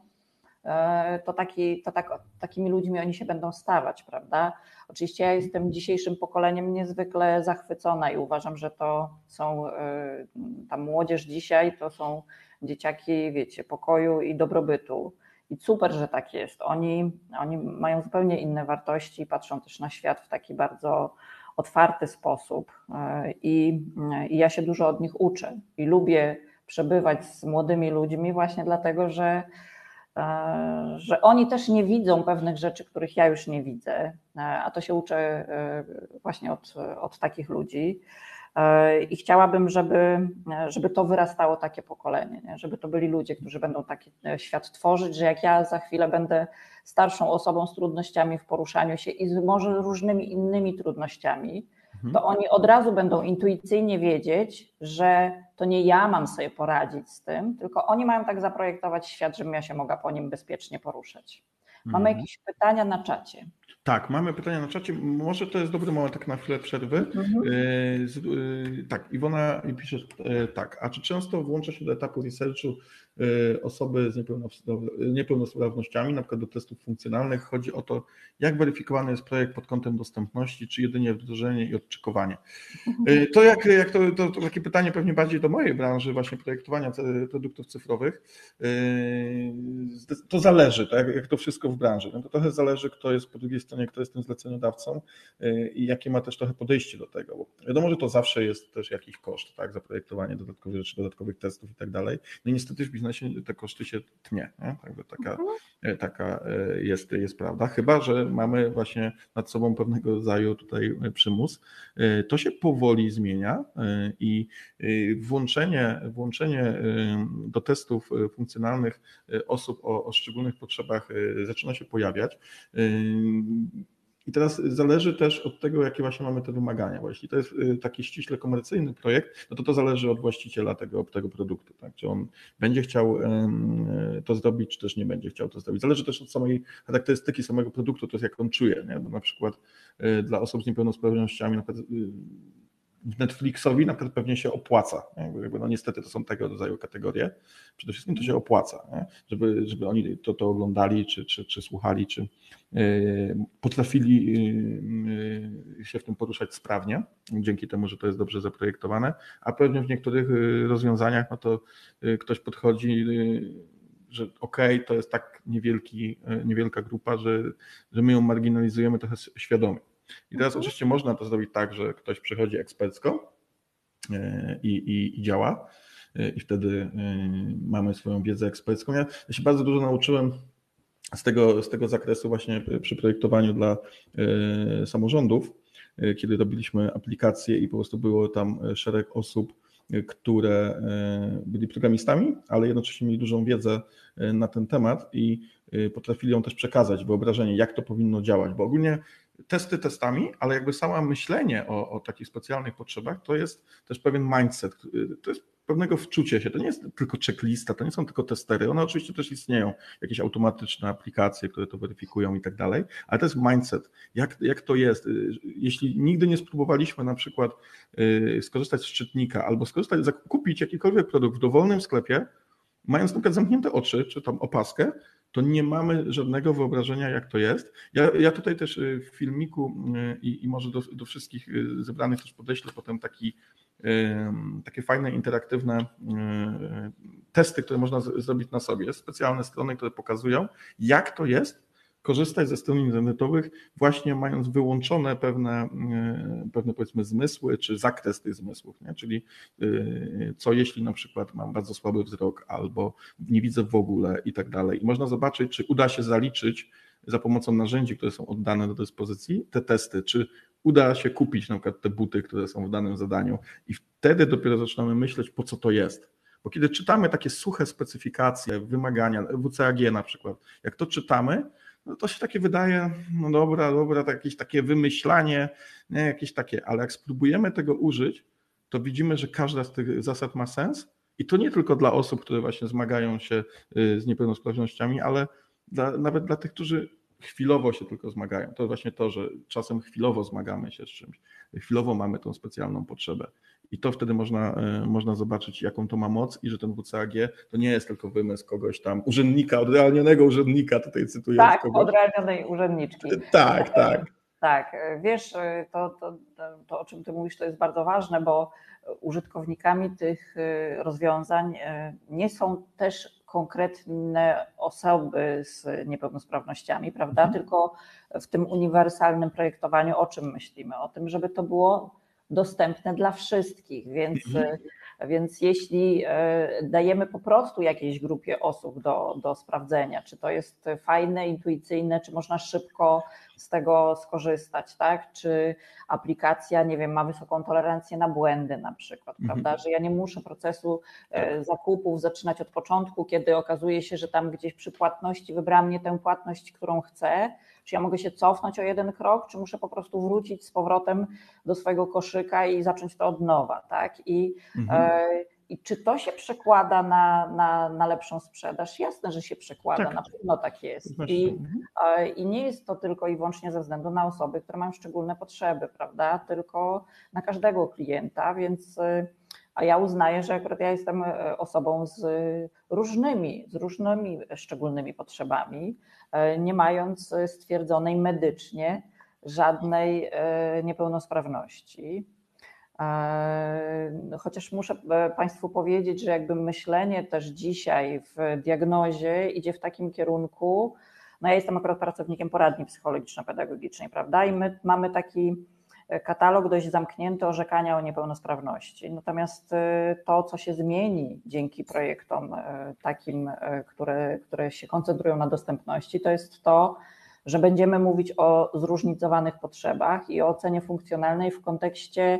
e, to, taki, to tak, takimi ludźmi oni się będą stawać, prawda? Oczywiście ja jestem dzisiejszym pokoleniem niezwykle zachwycona i uważam, że to są e, ta młodzież dzisiaj, to są dzieciaki, wiecie, pokoju i dobrobytu. I super, że tak jest. Oni, oni mają zupełnie inne wartości, patrzą też na świat w taki bardzo otwarty sposób. E, I, I ja się dużo od nich uczę i lubię przebywać z młodymi ludźmi właśnie dlatego, że, e, że oni też nie widzą pewnych rzeczy, których ja już nie widzę, e, a to się uczę właśnie od, od takich ludzi. E, I chciałabym, żeby, żeby to wyrastało takie pokolenie, nie? żeby to byli ludzie, którzy będą taki e, świat tworzyć, że jak ja za chwilę będę starszą osobą z trudnościami w poruszaniu się i z może różnymi innymi trudnościami, mhm. to oni od razu będą intuicyjnie wiedzieć, że to nie ja mam sobie poradzić z tym, tylko oni mają tak zaprojektować świat, żebym ja się mogła po nim bezpiecznie poruszać. Mamy mhm. jakieś pytania na czacie. Tak, mamy pytania na czacie. Może to jest dobry moment tak na chwilę przerwy. Mhm. E, e, tak, Iwona pisze e, tak. A czy często włącza się do etapu researchu osoby z niepełnosprawnościami, na przykład do testów funkcjonalnych? Chodzi o to, jak weryfikowany jest projekt pod kątem dostępności, czy jedynie wdrożenie i odczykowanie. Mhm. To jak, jak to, to, to takie pytanie pewnie bardziej do mojej branży, właśnie projektowania produktów cyfrowych. To zależy, tak? jak to wszystko w branży. No to trochę zależy, kto jest po drugiej stronie, kto jest tym zleceniodawcą i jakie ma też trochę podejście do tego. Bo wiadomo, że to zawsze jest też jakiś koszt, tak, zaprojektowanie dodatkowych rzeczy, dodatkowych testów i tak dalej. No i niestety w biznesie te koszty się tnie, nie? Także taka, mhm. taka jest, jest prawda. Chyba, że mamy właśnie nad sobą pewnego rodzaju tutaj przymus. To się powoli zmienia i włączenie, włączenie do testów funkcjonalnych osób o, o szczególnych potrzebach zaczyna się pojawiać. I teraz zależy też od tego, jakie właśnie mamy te wymagania. Bo jeśli to jest taki ściśle komercyjny projekt, no to to zależy od właściciela tego, tego produktu. Tak? Czy on będzie chciał to zrobić, czy też nie będzie chciał to zrobić. Zależy też od samej charakterystyki samego produktu, to jest jak on czuje. Nie? Bo na przykład dla osób z niepełnosprawnościami na przykład Netflixowi na przykład pewnie się opłaca. Jakby, no niestety to są tego rodzaju kategorie. Przede wszystkim to się opłaca, nie? Żeby, żeby oni to, to oglądali, czy, czy, czy słuchali, czy yy, potrafili yy, się w tym poruszać sprawnie, dzięki temu, że to jest dobrze zaprojektowane, a pewnie w niektórych rozwiązaniach no to yy, ktoś podchodzi że okej, okay, to jest tak niewielki, niewielka grupa, że, że my ją marginalizujemy trochę świadomie. I teraz mhm. oczywiście można to zrobić tak, że ktoś przychodzi ekspercko e, i, i, i działa e, i wtedy e, mamy swoją wiedzę ekspercką. Ja, ja się bardzo dużo nauczyłem z tego, z tego zakresu właśnie przy projektowaniu dla samorządów, kiedy robiliśmy aplikacje i po prostu było tam szereg osób, które byli programistami, ale jednocześnie mieli dużą wiedzę na ten temat i potrafili ją też przekazać, wyobrażenie, jak to powinno działać, bo ogólnie testy testami, ale jakby samo myślenie o, o takich specjalnych potrzebach to jest też pewien mindset. To jest pewnego wczucie się. To nie jest tylko checklista, to nie są tylko testery. One oczywiście też istnieją, jakieś automatyczne aplikacje, które to weryfikują i tak dalej, ale to jest mindset. Jak, jak to jest? Jeśli nigdy nie spróbowaliśmy na przykład y, skorzystać z czytnika albo skorzystać, zakupić jakikolwiek produkt w dowolnym sklepie, mając na przykład zamknięte oczy, czy tam opaskę, to nie mamy żadnego wyobrażenia, jak to jest. Ja, ja tutaj też y, w filmiku y, i, i może do, do, wszystkich y, zebranych też podeślę potem taki, takie fajne, interaktywne testy, które można z, zrobić na sobie. Specjalne strony, które pokazują, jak to jest korzystać ze stron internetowych, właśnie mając wyłączone pewne, e, pewne powiedzmy zmysły, czy zakres tych zmysłów, nie? czyli e, co jeśli na przykład mam bardzo słaby wzrok, albo nie widzę w ogóle i tak dalej. I można zobaczyć, czy uda się zaliczyć za pomocą narzędzi, które są oddane do dyspozycji, te testy, czy uda się kupić na przykład te buty, które są w danym zadaniu i wtedy dopiero zaczynamy myśleć, po co to jest. Bo kiedy czytamy takie suche specyfikacje, wymagania, WCAG na przykład, jak to czytamy, no to się takie wydaje, no dobra, dobra, jakieś takie wymyślanie, nie, jakieś takie, ale jak spróbujemy tego użyć, to widzimy, że każda z tych zasad ma sens i to nie tylko dla osób, które właśnie zmagają się y, z niepełnosprawnościami, ale dla, nawet dla tych, którzy chwilowo się tylko zmagają. To właśnie to, że czasem chwilowo zmagamy się z czymś, chwilowo mamy tą specjalną potrzebę. I to wtedy można, e, można zobaczyć, jaką to ma moc i że ten WCAG to nie jest tylko wymysł kogoś tam, urzędnika, odrealnionego urzędnika, tutaj cytuję. Tak, kogoś. odrealnionej urzędniczki. Tak, tak. Tak, wiesz, to, to, to, o czym ty mówisz, to jest bardzo ważne, bo użytkownikami tych e, rozwiązań e, nie są też konkretne osoby z niepełnosprawnościami, prawda? Mhm. Tylko w tym uniwersalnym projektowaniu o czym myślimy? O tym, żeby to było dostępne dla wszystkich, więc, mhm. więc jeśli e, dajemy po prostu jakiejś grupie osób do, do sprawdzenia, czy to jest fajne, intuicyjne, czy można szybko z tego skorzystać, tak? Czy aplikacja, nie wiem, ma wysoką tolerancję na błędy na przykład, mhm. prawda? Że ja nie muszę procesu e, tak. zakupów zaczynać od początku, kiedy okazuje się, że tam gdzieś przy płatności wybrałam nie tę płatność, którą chcę, czy ja mogę się cofnąć o jeden krok, czy muszę po prostu wrócić z powrotem do swojego koszyka i zacząć to od nowa, tak? I, mhm. e, i czy to się przekłada na, na, na lepszą sprzedaż? Jasne, że się przekłada, tak. na pewno tak jest. I, mhm. e, I nie jest to tylko i wyłącznie ze względu na osoby, które mają szczególne potrzeby, prawda? Tylko na każdego klienta, więc e, a ja uznaję, że akurat ja jestem e, osobą z różnymi, z różnymi szczególnymi potrzebami, e, nie mając stwierdzonej medycznie żadnej e, niepełnosprawności. Chociaż muszę Państwu powiedzieć, że jakby myślenie też dzisiaj w diagnozie idzie w takim kierunku, no ja jestem akurat pracownikiem poradni psychologiczno-pedagogicznej, prawda? I my mamy taki katalog dość zamknięty orzekania o niepełnosprawności. Natomiast to, co się zmieni dzięki projektom takim, które, które się koncentrują na dostępności, to jest to, że będziemy mówić o zróżnicowanych potrzebach i o ocenie funkcjonalnej w kontekście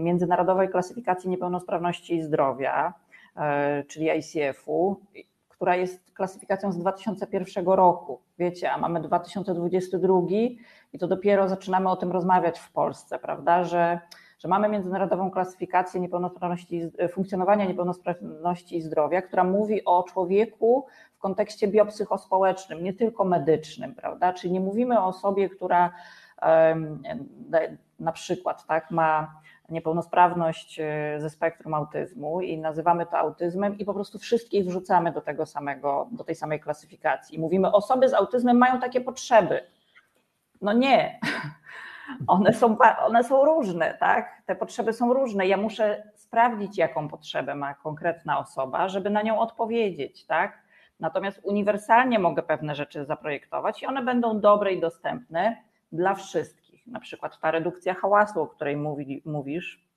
Międzynarodowej Klasyfikacji Niepełnosprawności i Zdrowia, czyli ICF-u, która jest klasyfikacją z 2001 roku. Wiecie, a mamy 2022 i to dopiero zaczynamy o tym rozmawiać w Polsce, prawda? Że, że mamy międzynarodową klasyfikację niepełnosprawności, funkcjonowania niepełnosprawności i zdrowia, która mówi o człowieku w kontekście biopsychospołecznym, nie tylko medycznym, prawda? Czyli nie mówimy o osobie, która na przykład tak, ma niepełnosprawność e, ze spektrum autyzmu i nazywamy to autyzmem i po prostu wszystkich wrzucamy do tego samego, do tej samej klasyfikacji. Mówimy, osoby z autyzmem mają takie potrzeby. No nie. (laughs) One są, one są różne, tak? Te potrzeby są różne. Ja muszę sprawdzić, jaką potrzebę ma konkretna osoba, żeby na nią odpowiedzieć, tak? Natomiast uniwersalnie mogę pewne rzeczy zaprojektować i one będą dobre i dostępne dla wszystkich na przykład ta redukcja hałasu, o której mówi, mówisz,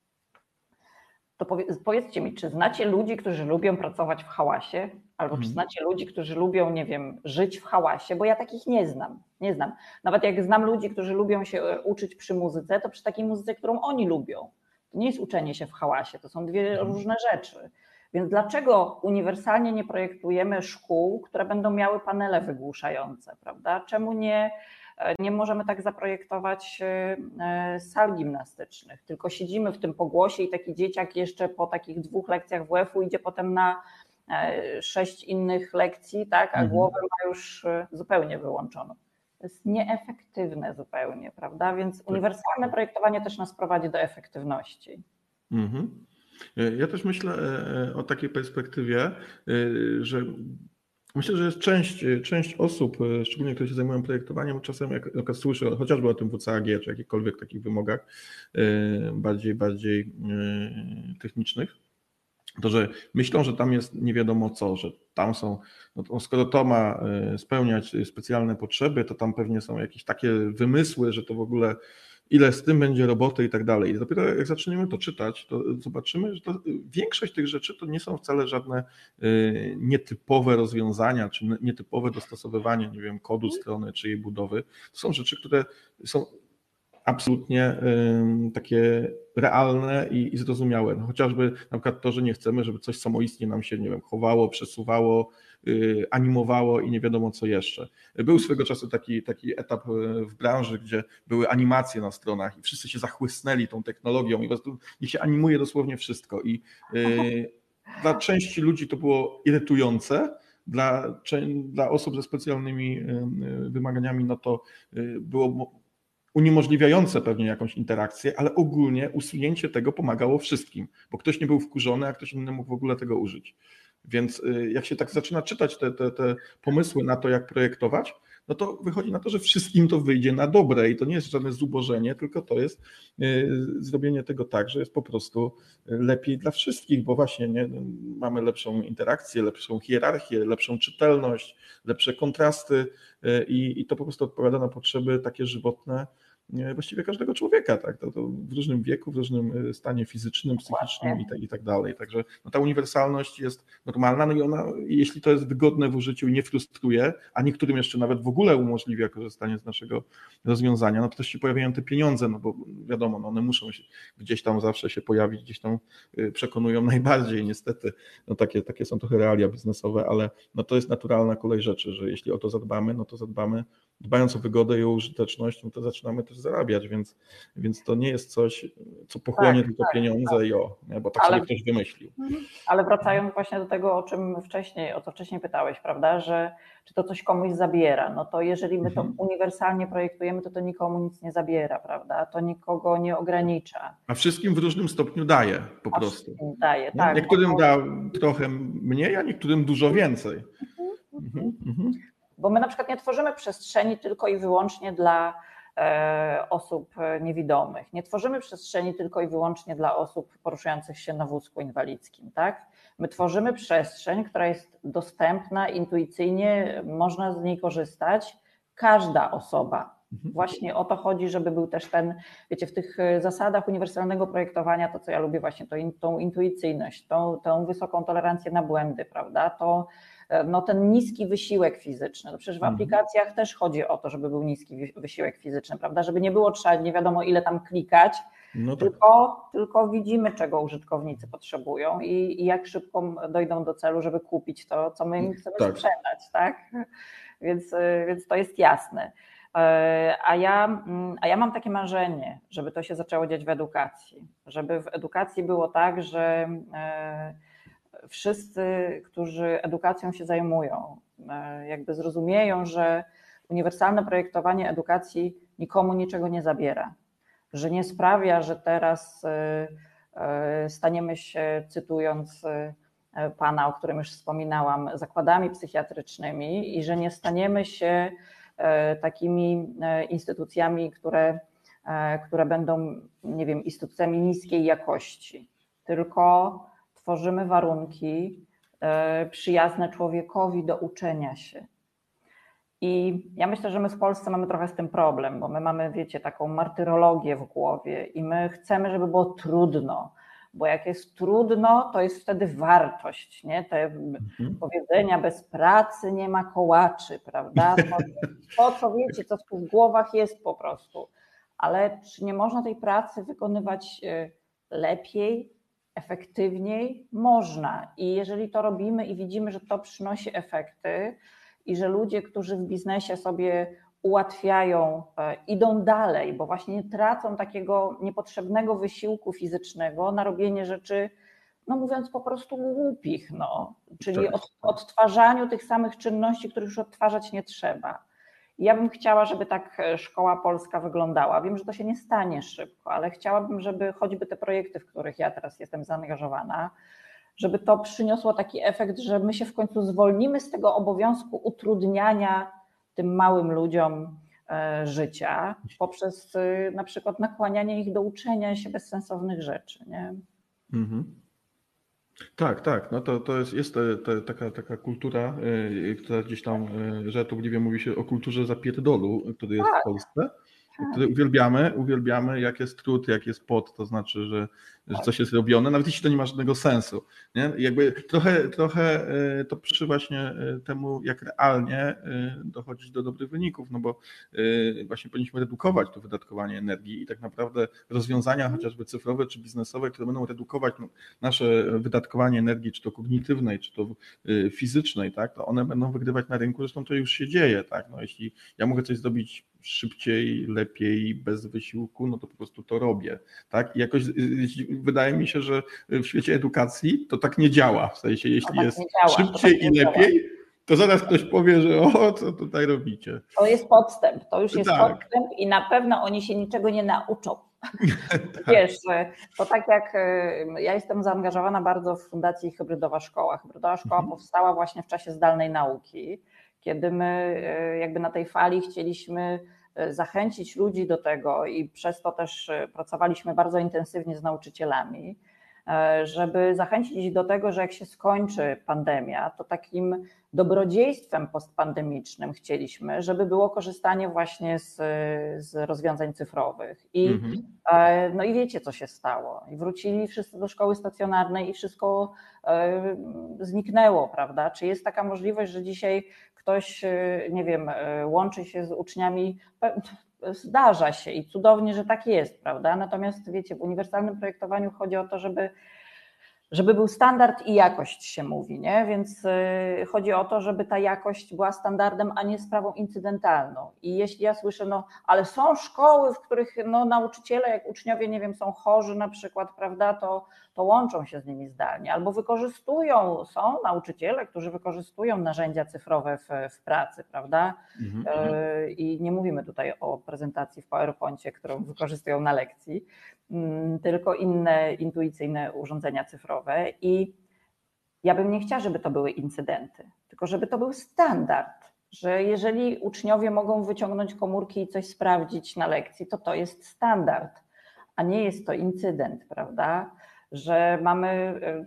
to powiedzcie mi, czy znacie ludzi, którzy lubią pracować w hałasie, albo czy mhm. znacie ludzi, którzy lubią, nie wiem, żyć w hałasie, bo ja takich nie znam. Nie znam. Nawet jak znam ludzi, którzy lubią się e, uczyć przy muzyce, to przy takiej muzyce, którą oni lubią. To nie jest uczenie się w hałasie, to są dwie różne rzeczy. Więc dlaczego uniwersalnie nie projektujemy szkół, które będą miały panele wygłuszające, prawda? Czemu nie nie możemy tak zaprojektować e, sal gimnastycznych, tylko siedzimy w tym pogłosie i taki dzieciak jeszcze po takich dwóch lekcjach WF-u idzie potem na e, sześć innych lekcji, tak, a mhm. głowę ma już e, zupełnie wyłączoną. To jest nieefektywne zupełnie, prawda? Więc tak. uniwersalne projektowanie też nas prowadzi do efektywności. Mhm. Ja też myślę o takiej perspektywie, że Myślę, że jest część, część osób, e, szczególnie które się zajmują projektowaniem, czasem jak, jak słyszę chociażby o tym WCAG, czy jakichkolwiek takich wymogach e, bardziej, bardziej e, technicznych, to że myślą, że tam jest nie wiadomo co, że tam są, no skoro to ma spełniać specjalne potrzeby, to tam pewnie są jakieś takie wymysły, że to w ogóle ile z tym będzie roboty i tak dalej. I dopiero jak zaczniemy to czytać, to zobaczymy, że to, większość tych rzeczy to nie są wcale żadne y, nietypowe rozwiązania, czy nietypowe dostosowywanie, nie wiem, kodu strony czy jej budowy. To są rzeczy, które są absolutnie takie realne i, zrozumiałe. No chociażby na przykład to, że nie chcemy, żeby coś samoistnie nam się, nie wiem, chowało, przesuwało, y, animowało i nie wiadomo co jeszcze. Był swego czasu taki, taki etap y, w branży, gdzie były animacje na stronach i wszyscy się zachłysnęli tą technologią i po prostu niech się animuje dosłownie wszystko i y, (laughs) dla części ludzi to było irytujące, dla, dla osób ze specjalnymi wymaganiami, no to było uniemożliwiające pewnie jakąś interakcję, ale ogólnie usunięcie tego pomagało wszystkim, bo ktoś nie był wkurzony, a ktoś inny mógł w ogóle tego użyć. Więc y, jak się tak zaczyna czytać te, te, te pomysły na to, jak projektować, no to wychodzi na to, że wszystkim to wyjdzie na dobre i to nie jest żadne zubożenie, tylko to jest y, zrobienie tego tak, że jest po prostu lepiej dla wszystkich, bo właśnie nie, mamy lepszą interakcję, lepszą hierarchię, lepszą czytelność, lepsze kontrasty y, i, i to po prostu odpowiada na potrzeby takie żywotne właściwie każdego człowieka, tak? To, to w różnym wieku, w różnym e, stanie fizycznym, psychicznym i tak, i tak dalej. Także no, ta uniwersalność jest normalna, no i ona, jeśli to jest wygodne w użyciu i nie frustruje, a niektórym jeszcze nawet w ogóle umożliwia korzystanie z naszego rozwiązania, no to też się pojawiają te pieniądze, no bo wiadomo, no one muszą się gdzieś tam zawsze się pojawić, gdzieś tam e, przekonują (laughs) najbardziej, niestety. No takie, takie są trochę realia biznesowe, ale no to jest naturalna kolej rzeczy, że jeśli o to zadbamy, no to zadbamy, dbając o wygodę i o użyteczność, no to zaczynamy też zarabiać, więc, więc to nie jest coś, co pochłonie tak, tylko tak, pieniądze tak. i o, nie? bo tak ale, sobie ktoś wymyślił. Mhm. Ale wracając właśnie do tego, o czym wcześniej, o co wcześniej pytałeś, prawda, że czy to coś komuś zabiera, no to jeżeli my to mhm. uniwersalnie projektujemy, to to nikomu nic nie zabiera, prawda, to nikogo nie ogranicza. A wszystkim w różnym stopniu daje po a prostu. Daje, tak. Niektórym da trochę mniej, a niektórym dużo więcej. Mhm, mhm. Bo my na przykład nie tworzymy przestrzeni tylko i wyłącznie dla osób niewidomych. Nie tworzymy przestrzeni tylko i wyłącznie dla osób poruszających się na wózku inwalidzkim, tak? My tworzymy przestrzeń, która jest dostępna, intuicyjnie można z niej korzystać. Każda osoba. Mhm. Właśnie o to chodzi, żeby był też ten, wiecie, w tych zasadach uniwersalnego projektowania, to co ja lubię właśnie, to in, tą intuicyjność, tą, tą wysoką tolerancję na błędy, prawda? To no, ten niski wysiłek fizyczny. No przecież w mhm. aplikacjach też chodzi o to, żeby był niski wysiłek fizyczny, prawda? Żeby nie było trzeba nie wiadomo ile tam klikać, no tak. tylko, tylko widzimy, czego użytkownicy potrzebują i, i, jak szybko dojdą do celu, żeby kupić to, co my im chcemy tak. sprzedać, tak? Więc, więc to jest jasne. A ja, mm, a ja mam takie marzenie, żeby to się zaczęło dziać w edukacji, żeby w edukacji było tak, że e, wszyscy, którzy edukacją się zajmują, e, jakby zrozumieją, że uniwersalne projektowanie edukacji nikomu niczego nie zabiera, że nie sprawia, że teraz e, e, staniemy się, cytując pana, o którym już wspominałam, zakładami psychiatrycznymi i że nie staniemy się takimi instytucjami, które, które będą, nie wiem, instytucjami niskiej jakości, tylko tworzymy warunki e, przyjazne człowiekowi do uczenia się. I ja myślę, że my w Polsce mamy trochę z tym problem, bo my mamy, wiecie, taką martyrologię w głowie i my chcemy, żeby było trudno, bo jak jest trudno, to jest wtedy wartość, nie? Te mhm. powiedzenia bez pracy nie ma kołaczy, prawda? (laughs) To, to, co wiecie, co w głowach jest po prostu. Ale czy nie można tej pracy wykonywać e, lepiej, efektywniej można. I jeżeli to robimy i widzimy, że to przynosi efekty i że ludzie, którzy w biznesie sobie ułatwiają, e, idą dalej, bo właśnie nie tracą takiego niepotrzebnego wysiłku fizycznego na robienie rzeczy, no mówiąc po prostu głupich, no, czyli od, odtwarzaniu tych samych czynności, których już odtwarzać nie trzeba. Ja bym chciała, żeby tak e, szkoła polska wyglądała. Wiem, że to się nie stanie szybko, ale chciałabym, żeby choćby te projekty, w których ja teraz jestem zaangażowana, żeby to przyniosło taki efekt, że my się w końcu zwolnimy z tego obowiązku utrudniania tym małym ludziom e, życia poprzez e, na przykład nakłanianie ich do uczenia się bezsensownych rzeczy. Nie? Mhm. Tak, tak. No to, to jest, jest te, te, taka, taka kultura, y, która gdzieś tam y, żartobliwie mówi się o kulturze zapierdolu, który jest w tak. Polsce który uwielbiamy, uwielbiamy, jak jest trud, jak jest pot, to znaczy, że, że coś jest robione, nawet jeśli to nie ma żadnego sensu. Nie? Jakby trochę, trochę e, to przy właśnie e, temu, jak realnie e, dochodzić do dobrych wyników, no bo właśnie powinniśmy redukować to wydatkowanie energii i tak naprawdę rozwiązania chociażby cyfrowe czy biznesowe, które będą redukować no, nasze wydatkowanie energii, czy to kognitywnej, czy to fizycznej, tak, to one będą wygrywać na rynku, zresztą to już się dzieje, tak, no jeśli ja mogę coś zrobić szybciej, lepiej, bez wysiłku, no to po prostu to robię. Tak? I jakoś wydaje mi się, że w świecie edukacji to tak nie działa. W sensie, jeśli tak jest działa, szybciej tak i lepiej, działa. to zaraz ktoś powie, że o, co tutaj robicie. To jest podstęp, to już jest tak. podstęp i na pewno oni się niczego nie nauczą. (laughs) tak. Wiesz, to tak jak ja jestem zaangażowana bardzo w Fundacji Hybrydowa Szkoła. Hybrydowa Szkoła mhm. powstała właśnie w czasie zdalnej nauki kiedy my jakby na tej fali chcieliśmy zachęcić ludzi do tego i przez to też e, pracowaliśmy bardzo intensywnie z nauczycielami, żeby zachęcić ich do tego, że jak się skończy pandemia, to takim dobrodziejstwem postpandemicznym chcieliśmy, żeby było korzystanie właśnie z, z rozwiązań cyfrowych. I, mhm. no i wiecie, co się stało. I wrócili wszyscy do szkoły stacjonarnej i wszystko zniknęło, prawda? Czy jest taka możliwość, że dzisiaj ktoś, y, nie wiem, y, łączy się z uczniami, zdarza się i cudownie, że tak jest, prawda? Natomiast wiecie, w uniwersalnym projektowaniu chodzi o to, żeby żeby był standard i jakość się mówi, nie? Więc y, chodzi o to, żeby ta jakość była standardem, a nie sprawą incydentalną. I jeśli ja słyszę, no ale są szkoły, w których no, nauczyciele, jak uczniowie, nie wiem, są chorzy na przykład, prawda, to, to łączą się z nimi zdalnie, albo wykorzystują, są nauczyciele, którzy wykorzystują narzędzia cyfrowe w, w pracy, prawda? Mhm. Y, I nie mówimy tutaj o prezentacji w PowerPoincie, którą wykorzystują na lekcji, Mm, tylko inne intuicyjne urządzenia cyfrowe. I ja bym nie chciała, żeby to były incydenty, tylko żeby to był standard, że jeżeli uczniowie mogą wyciągnąć komórki i coś sprawdzić na lekcji, to to jest standard, a nie jest to incydent, prawda? Że mamy e,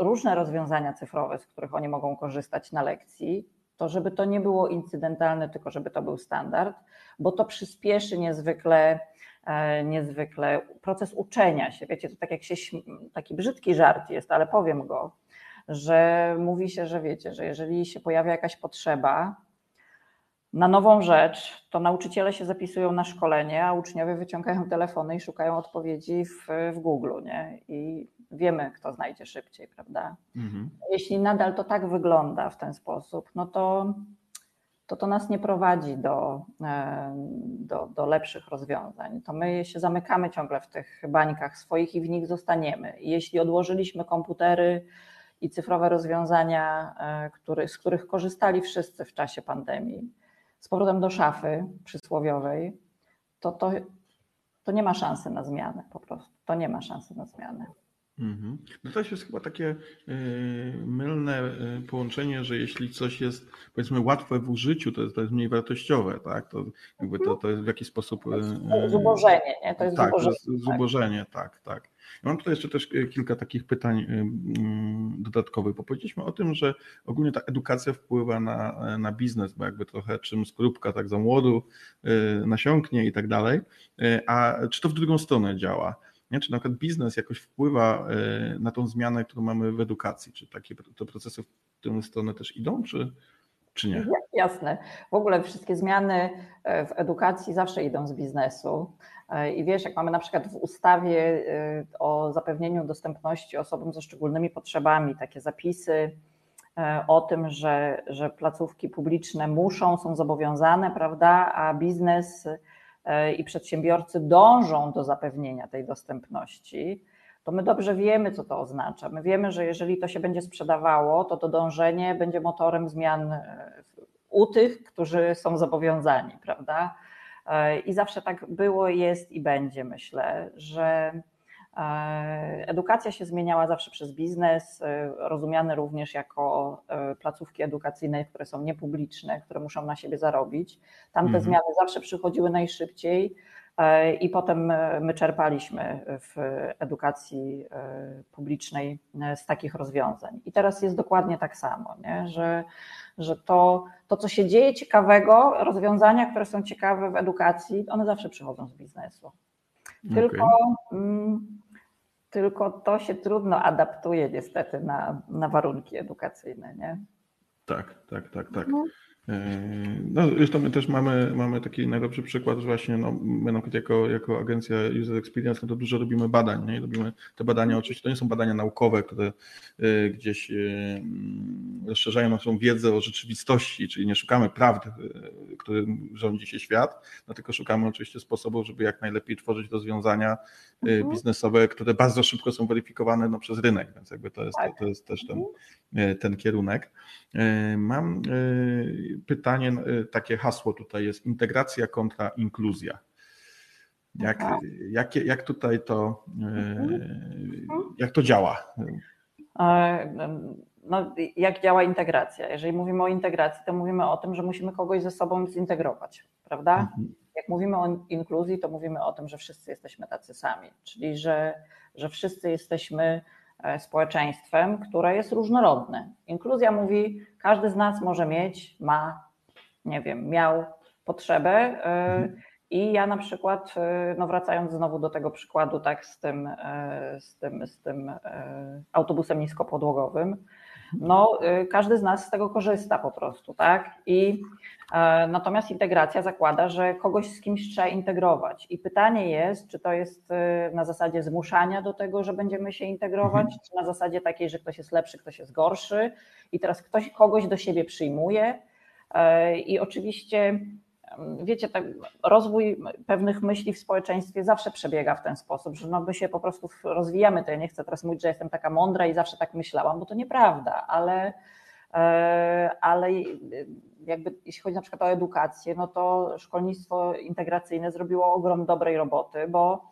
różne rozwiązania cyfrowe, z których oni mogą korzystać na lekcji, to żeby to nie było incydentalne, tylko żeby to był standard, bo to przyspieszy niezwykle, e, niezwykle proces uczenia się. Wiecie, to tak jak się taki brzydki żart jest, ale powiem go, że mówi się, że wiecie, że jeżeli się pojawia jakaś potrzeba, na nową rzecz, to nauczyciele się zapisują na szkolenie, a uczniowie wyciągają telefony i szukają odpowiedzi w, w Google, nie? I wiemy, kto znajdzie szybciej, prawda? Mhm. Jeśli nadal to tak wygląda w ten sposób, no to to, to nas nie prowadzi do, e, do, do lepszych rozwiązań. To my się zamykamy ciągle w tych bańkach swoich i w nich zostaniemy. Jeśli odłożyliśmy komputery i cyfrowe rozwiązania, e, który, z których korzystali wszyscy w czasie pandemii, z powrotem do szafy przysłowiowej, to, to, to nie ma szansy na zmianę po prostu. To nie ma szansy na zmianę. Mhm. No to jest chyba takie y, mylne y, połączenie, że jeśli coś jest powiedzmy łatwe w użyciu, to jest, to jest mniej wartościowe, tak? To, jakby to, to jest w jakiś sposób. Y, zubożenie, nie? To jest tak, zubożenie. To jest zubożenie, tak, tak. tak. Ja mam tutaj jeszcze też kilka takich pytań mm, dodatkowych, bo powiedzieliśmy o tym, że ogólnie ta edukacja wpływa na, na biznes, bo jakby trochę czym skorupka tak za młodu nasiąknie i tak dalej. A czy to w drugą stronę działa? Nie? Czy na przykład biznes jakoś wpływa e, na tą zmianę, którą mamy w edukacji? Czy takie te procesy w tę stronę też idą, czy, czy nie? Jasne. W ogóle wszystkie zmiany e, w edukacji zawsze idą z biznesu. E, I wiesz, jak mamy na przykład w ustawie o zapewnieniu dostępności osobom ze szczególnymi potrzebami takie zapisy o tym, że, że placówki publiczne muszą, są zobowiązane, prawda, a biznes E, i przedsiębiorcy dążą do zapewnienia tej dostępności, to my dobrze wiemy, co to oznacza. My wiemy, że jeżeli to się będzie sprzedawało, to to dążenie będzie motorem zmian e, u tych, którzy są zobowiązani, prawda? E, I zawsze tak było, jest i będzie, myślę, że E, edukacja się zmieniała zawsze przez biznes, e, rozumiany również jako placówki edukacyjne, które są niepubliczne, które muszą na siebie zarobić. Tam te mhm. zmiany zawsze przychodziły najszybciej i potem my czerpaliśmy w edukacji publicznej z takich rozwiązań. I teraz jest dokładnie tak samo, nie? Że, że to, to, co się dzieje ciekawego, rozwiązania, które są ciekawe w edukacji, one zawsze przychodzą z biznesu. Tylko okay. mm, tylko to się trudno adaptuje niestety na, na warunki edukacyjne, nie? Tak, tak, tak, tak. No. No, zresztą my też mamy, mamy taki najlepszy przykład, że właśnie no, my na jako, jako agencja User Experience no to dużo robimy badań. Nie? Robimy te badania, oczywiście to nie są badania naukowe, które y, gdzieś y, rozszerzają naszą wiedzę o rzeczywistości, czyli nie szukamy prawdy, y, którym rządzi się świat, no, tylko szukamy oczywiście sposobów, żeby jak najlepiej tworzyć rozwiązania mhm. biznesowe, które bardzo szybko są weryfikowane no, przez rynek, więc jakby to jest, tak. to, to jest też ten, mhm. ten kierunek. Mam pytanie, y, takie hasło tutaj jest integracja kontra inkluzja. Jak, jak, jak tutaj to, y, mhm. jak to działa? No, jak działa integracja? Jeżeli mówimy o integracji, to mówimy o tym, że musimy kogoś ze sobą zintegrować, prawda? Mhm. Jak mówimy o inkluzji, to mówimy o tym, że wszyscy jesteśmy tacy sami, czyli że, że wszyscy jesteśmy e, społeczeństwem, które jest różnorodne. Inkluzja mówi, każdy z nas może mieć, ma, nie wiem, miał potrzebę. E, mhm. I ja na przykład, e, no wracając znowu do tego przykładu, tak z tym, e, z tym, z tym autobusem niskopodłogowym, no każdy z nas z tego korzysta po prostu, tak? I natomiast integracja zakłada, że kogoś z kimś trzeba integrować. I pytanie jest, czy to jest na zasadzie zmuszania do tego, że będziemy się integrować, mhm. czy na zasadzie takiej, że ktoś jest lepszy, ktoś jest gorszy i teraz ktoś kogoś do siebie przyjmuje E, I oczywiście, wiecie, tak, rozwój pewnych myśli w społeczeństwie zawsze przebiega w ten sposób, że no my się po prostu rozwijamy. To ja nie chcę teraz mówić, że jestem taka mądra i zawsze tak myślałam, bo to nieprawda, ale, e, ale jakby jeśli chodzi na przykład o edukację, no to szkolnictwo integracyjne zrobiło ogrom dobrej roboty, bo,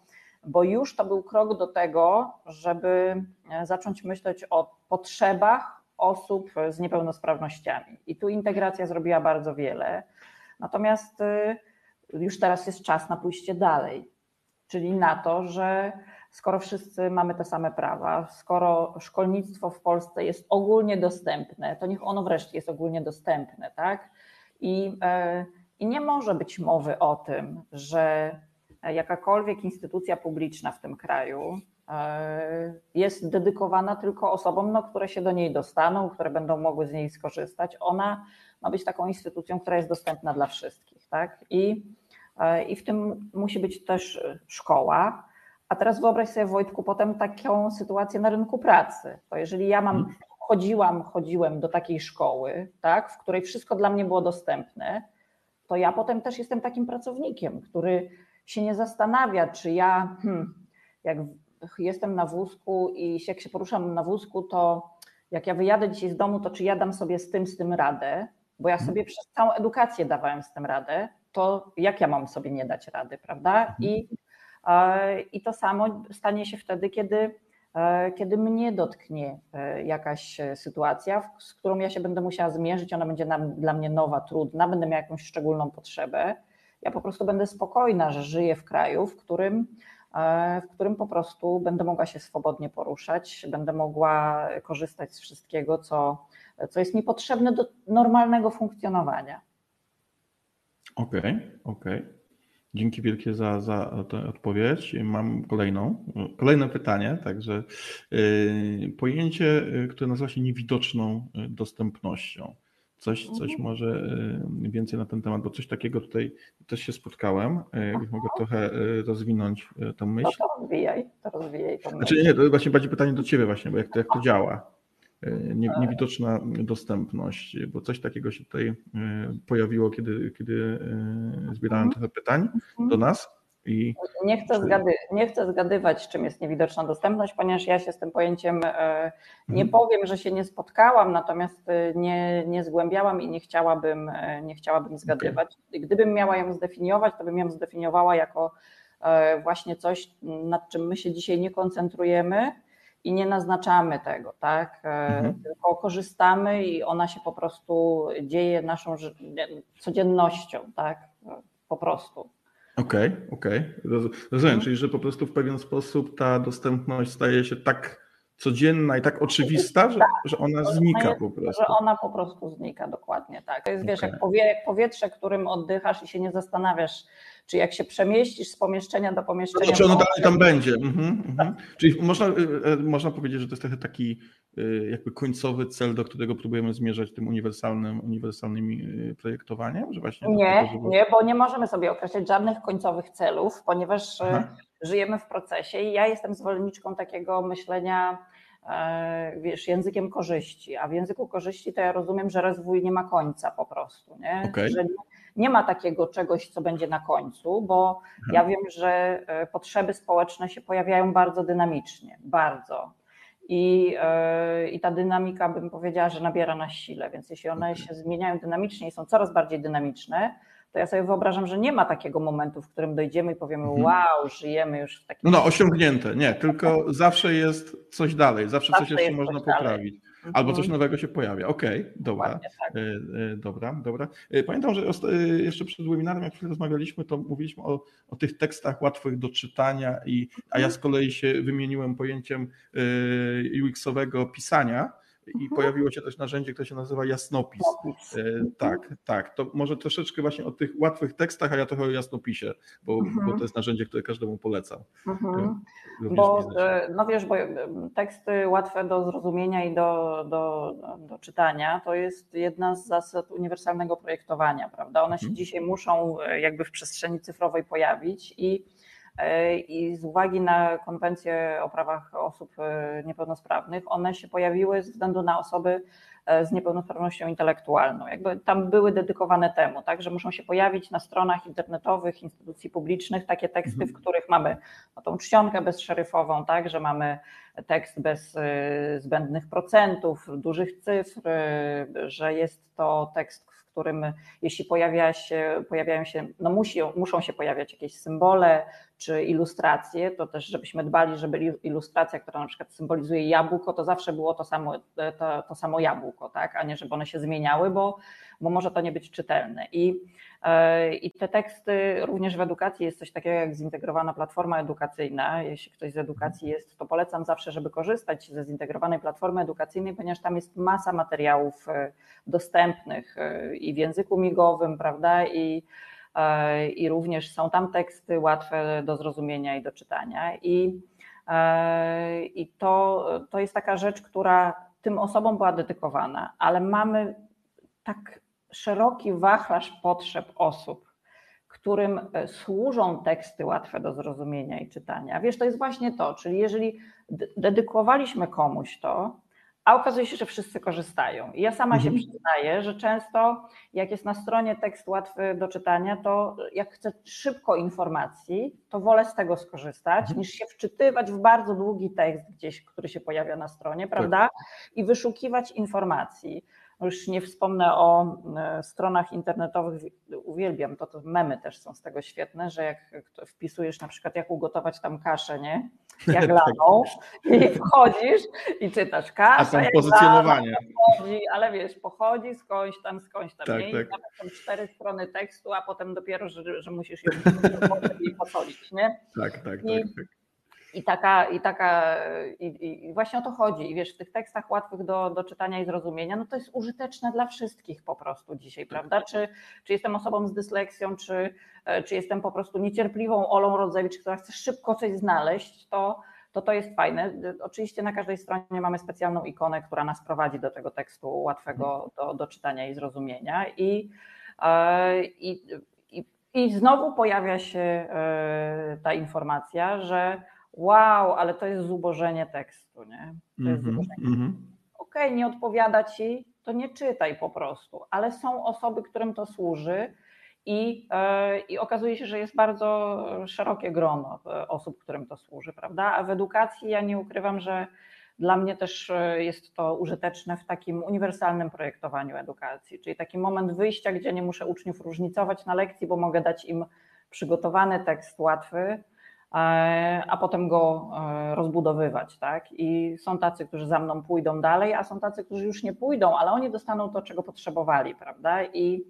bo już to był krok do tego, żeby zacząć myśleć o potrzebach osób z niepełnosprawnościami. I tu integracja zrobiła bardzo wiele. Natomiast y, już teraz jest czas na pójście dalej, czyli na to, że skoro wszyscy mamy te same prawa, skoro szkolnictwo w Polsce jest ogólnie dostępne, to niech ono wreszcie jest ogólnie dostępne, tak? I, e, i nie może być mowy o tym, że jakakolwiek instytucja publiczna w tym kraju e, jest dedykowana tylko osobom, no, które się do niej dostaną, które będą mogły z niej skorzystać. Ona ma być taką instytucją, która jest dostępna dla wszystkich. Tak? I, e, I w tym musi być też szkoła. A teraz wyobraź sobie, Wojtku, potem taką sytuację na rynku pracy. To jeżeli ja mam, mhm. chodziłam, chodziłem do takiej szkoły, tak, w której wszystko dla mnie było dostępne, to ja potem też jestem takim pracownikiem, który się nie zastanawia, czy ja, hmm, jak jestem na wózku i jak się poruszam na wózku, to jak ja wyjadę dzisiaj z domu, to czy ja dam sobie z tym, z tym radę, bo ja mhm. sobie przez całą edukację dawałem z tym radę, to jak ja mam sobie nie dać rady, prawda? Mhm. I, i to samo stanie się wtedy, kiedy, e, kiedy mnie dotknie e, jakaś sytuacja, z którą ja się będę musiała zmierzyć, ona będzie dla mnie nowa, trudna, będę miała jakąś szczególną potrzebę. Ja po prostu będę spokojna, że żyję w kraju, w którym e, w którym po prostu będę mogła się swobodnie poruszać, będę mogła korzystać z wszystkiego, co, co jest mi potrzebne do normalnego funkcjonowania. Okej, okay, okej. Okay. Dzięki wielkie za, za tę odpowiedź. Mam kolejną, kolejne pytanie. Także yy, pojęcie, y, które nazywa się niewidoczną y, dostępnością. Coś, coś mhm. może y, więcej na ten temat, bo coś takiego tutaj też się spotkałem. Jakbyś mogę trochę rozwinąć tę myśl. No to rozwijaj, to rozwijaj. To znaczy nie, to właśnie bardziej pytanie do Ciebie właśnie, bo jak to, jak to działa. Nie, niewidoczna dostępność, bo coś takiego się tutaj pojawiło, kiedy, kiedy zbierałem mhm. trochę pytań mhm. do nas. I... Nie, chcę zgady, nie chcę zgadywać, czym jest niewidoczna dostępność, ponieważ ja się z tym pojęciem e, nie mhm. powiem, że się nie spotkałam, natomiast e, nie, nie zgłębiałam i nie chciałabym, e, nie chciałabym zgadywać. Okay. Gdybym miała ją zdefiniować, to bym ją zdefiniowała jako właśnie coś, nad czym my się dzisiaj nie koncentrujemy i nie naznaczamy tego, tak? Mhm. Tylko korzystamy i ona się po prostu dzieje naszą codziennością, tak? Po prostu. Okej, okay, okej. Okay. Rozumiem, mhm. czyli że po prostu w pewien sposób ta dostępność staje się tak codzienna i tak oczywista, że, tak. że ona znika po prostu. Że ona po prostu znika, dokładnie tak. To jest, okay. wiesz, jak powietrze, którym oddychasz i się nie zastanawiasz, czy jak się przemieścisz z pomieszczenia do pomieszczenia. Czy ono dalej tam będzie. Mhm, mhm. Czyli można, y, y, można powiedzieć, że to jest trochę taki y, jakby końcowy cel, do którego próbujemy zmierzać tym uniwersalnym, uniwersalnym projektowaniem? Że właśnie nie, tego, żeby... nie, bo nie możemy sobie określać żadnych końcowych celów, ponieważ Aha. żyjemy w procesie i ja jestem zwolenniczką takiego myślenia e, wiesz, językiem korzyści, a w języku korzyści to ja rozumiem, że rozwój nie ma końca po prostu, nie? Okay. Że nie ma takiego czegoś, co będzie na końcu, bo ja wiem, że e, potrzeby społeczne się pojawiają bardzo dynamicznie, bardzo. I, e, I ta dynamika, bym powiedziała, że nabiera na sile, więc jeśli one się zmieniają dynamicznie i są coraz bardziej dynamiczne, to ja sobie wyobrażam, że nie ma takiego momentu, w którym dojdziemy i powiemy, mhm. wow, żyjemy już w takim. No, no osiągnięte, nie, tylko (laughs) zawsze jest coś dalej, zawsze, zawsze coś jeszcze można poprawić. Albo coś mhm. nowego się pojawia. Okej, okay, dobra. Tak. E, e, dobra, dobra. E, pamiętam, że jeszcze przed webinarem, jak chwilę rozmawialiśmy, to mówiliśmy o, o tych tekstach łatwych do czytania, i, a ja z kolei się wymieniłem pojęciem UX-owego pisania i mhm. pojawiło się też narzędzie, które się nazywa jasnopis. E, tak, tak. To może troszeczkę właśnie o tych łatwych tekstach, a ja trochę o jasnopisie, bo, mhm. bo to jest narzędzie, które każdemu polecam. Mhm. Bo, e, no wiesz, bo e, teksty łatwe do zrozumienia i do, do, do czytania to jest jedna z zasad uniwersalnego projektowania, prawda? One się mhm. dzisiaj muszą jakby w przestrzeni cyfrowej pojawić i E, i z uwagi na konwencję o prawach osób e, niepełnosprawnych, one się pojawiły ze względu na osoby e, z niepełnosprawnością intelektualną. Jakby tam były dedykowane temu, tak, że muszą się pojawić na stronach internetowych instytucji publicznych takie teksty, w mhm. których mamy no, tą czcionkę bezszeryfową, tak, że mamy tekst bez zbędnych procentów, dużych cyfr, że jest to tekst którym jeśli pojawia się, pojawiają się, no musi, muszą się pojawiać jakieś symbole, czy ilustracje, to też żebyśmy dbali, żeby ilustracja, która na przykład symbolizuje jabłko, to zawsze było to samo, to, to samo jabłko, tak? a nie żeby one się zmieniały, bo, bo może to nie być czytelne. I, e, I te teksty również w edukacji jest coś takiego jak zintegrowana platforma edukacyjna. Jeśli ktoś z edukacji jest, to polecam zawsze, żeby korzystać ze zintegrowanej platformy edukacyjnej, ponieważ tam jest masa materiałów e, dostępnych e, i w języku migowym, prawda? I E, i również są tam teksty łatwe do zrozumienia i do czytania. I, i to, to jest taka rzecz, która tym osobom była dedykowana, ale mamy tak szeroki wachlarz potrzeb osób, którym służą teksty łatwe do zrozumienia i czytania. Wiesz, to jest właśnie to, czyli jeżeli dedykowaliśmy komuś to, a okazuje się, że wszyscy korzystają. I ja sama mhm. się przyznaję, że często jak jest na stronie tekst łatwy do czytania, to jak chcę szybko informacji, to wolę z tego skorzystać, mhm. niż się wczytywać w bardzo długi tekst gdzieś, który się pojawia na stronie, tak. prawda? I wyszukiwać informacji. Już nie wspomnę o e, stronach internetowych, uwielbiam to, to memy też są z tego świetne, że jak wpisujesz na przykład jak ugotować tam kaszę, nie? Jak (laughs) laną i wchodzisz i czytasz kaszę. A tam pozycjonowanie. Pochodzi, ale wiesz, pochodzi skądś tam, skądś tam, tak, nie? I tak. nawet są cztery strony tekstu, a potem dopiero, że, że musisz ją (laughs) posolić, nie? Tak, tak, I, tak. tak. I taka, i taka, i, i, właśnie o to chodzi. I wiesz, w tych tekstach łatwych do, do czytania i zrozumienia, no to jest użyteczne dla wszystkich po prostu dzisiaj, prawda? Czy, czy jestem osobą z dysleksją, czy, czy jestem po prostu niecierpliwą Olą Rodzewicz, która chce szybko coś znaleźć, to, to to jest fajne. Oczywiście na każdej stronie mamy specjalną ikonę, która nas prowadzi do tego tekstu łatwego do, do czytania i zrozumienia. I, e, i, i, i znowu pojawia się e, ta informacja, że wow, ale to jest zubożenie tekstu, nie? To jest mm -hmm, zubożenie. Mm -hmm. Okej, okay, nie odpowiada ci, to nie czytaj po prostu, ale są osoby, którym to służy i, yy, i okazuje się, że jest bardzo szerokie grono e, osób, którym to służy, prawda? A w edukacji ja nie ukrywam, że dla mnie też e, jest to użyteczne w takim uniwersalnym projektowaniu edukacji, czyli taki moment wyjścia, gdzie nie muszę uczniów różnicować na lekcji, bo mogę dać im przygotowany tekst łatwy, a potem go e, rozbudowywać. Tak? I są tacy, którzy za mną pójdą dalej, a są tacy, którzy już nie pójdą, ale oni dostaną to, czego potrzebowali. Prawda? I,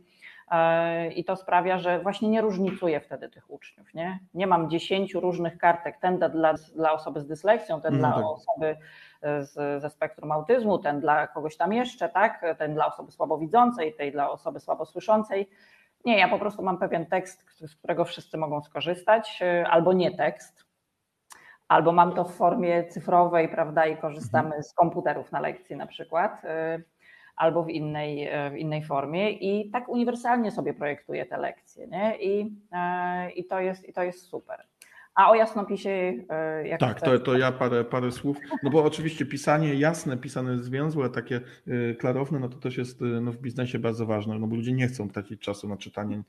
e, i to sprawia, że właśnie nie różnicuję wtedy tych uczniów. Nie, nie mam dziesięciu różnych kartek, ten dla, dla osoby z dysleksją, ten no dla tak. osoby z, ze spektrum autyzmu, ten dla kogoś tam jeszcze, tak? ten dla osoby słabowidzącej, tej dla osoby słabosłyszącej nie, ja po prostu mam pewien tekst, z którego wszyscy mogą skorzystać, y, albo nie tekst, albo mam to w formie cyfrowej, prawda, i korzystamy mhm. z komputerów na lekcji na przykład, y, albo w innej, y, w innej formie i tak uniwersalnie sobie projektuję te lekcje, nie? I, i, to, jest, i to jest super. A o jasnopisie. E, jak tak, to, to ja parę, parę słów. No bo oczywiście pisanie jasne, pisane zwięzłe, takie e, klarowne, no to też jest e, no w biznesie bardzo ważne, no bo ludzie nie chcą tracić czasu na czytanie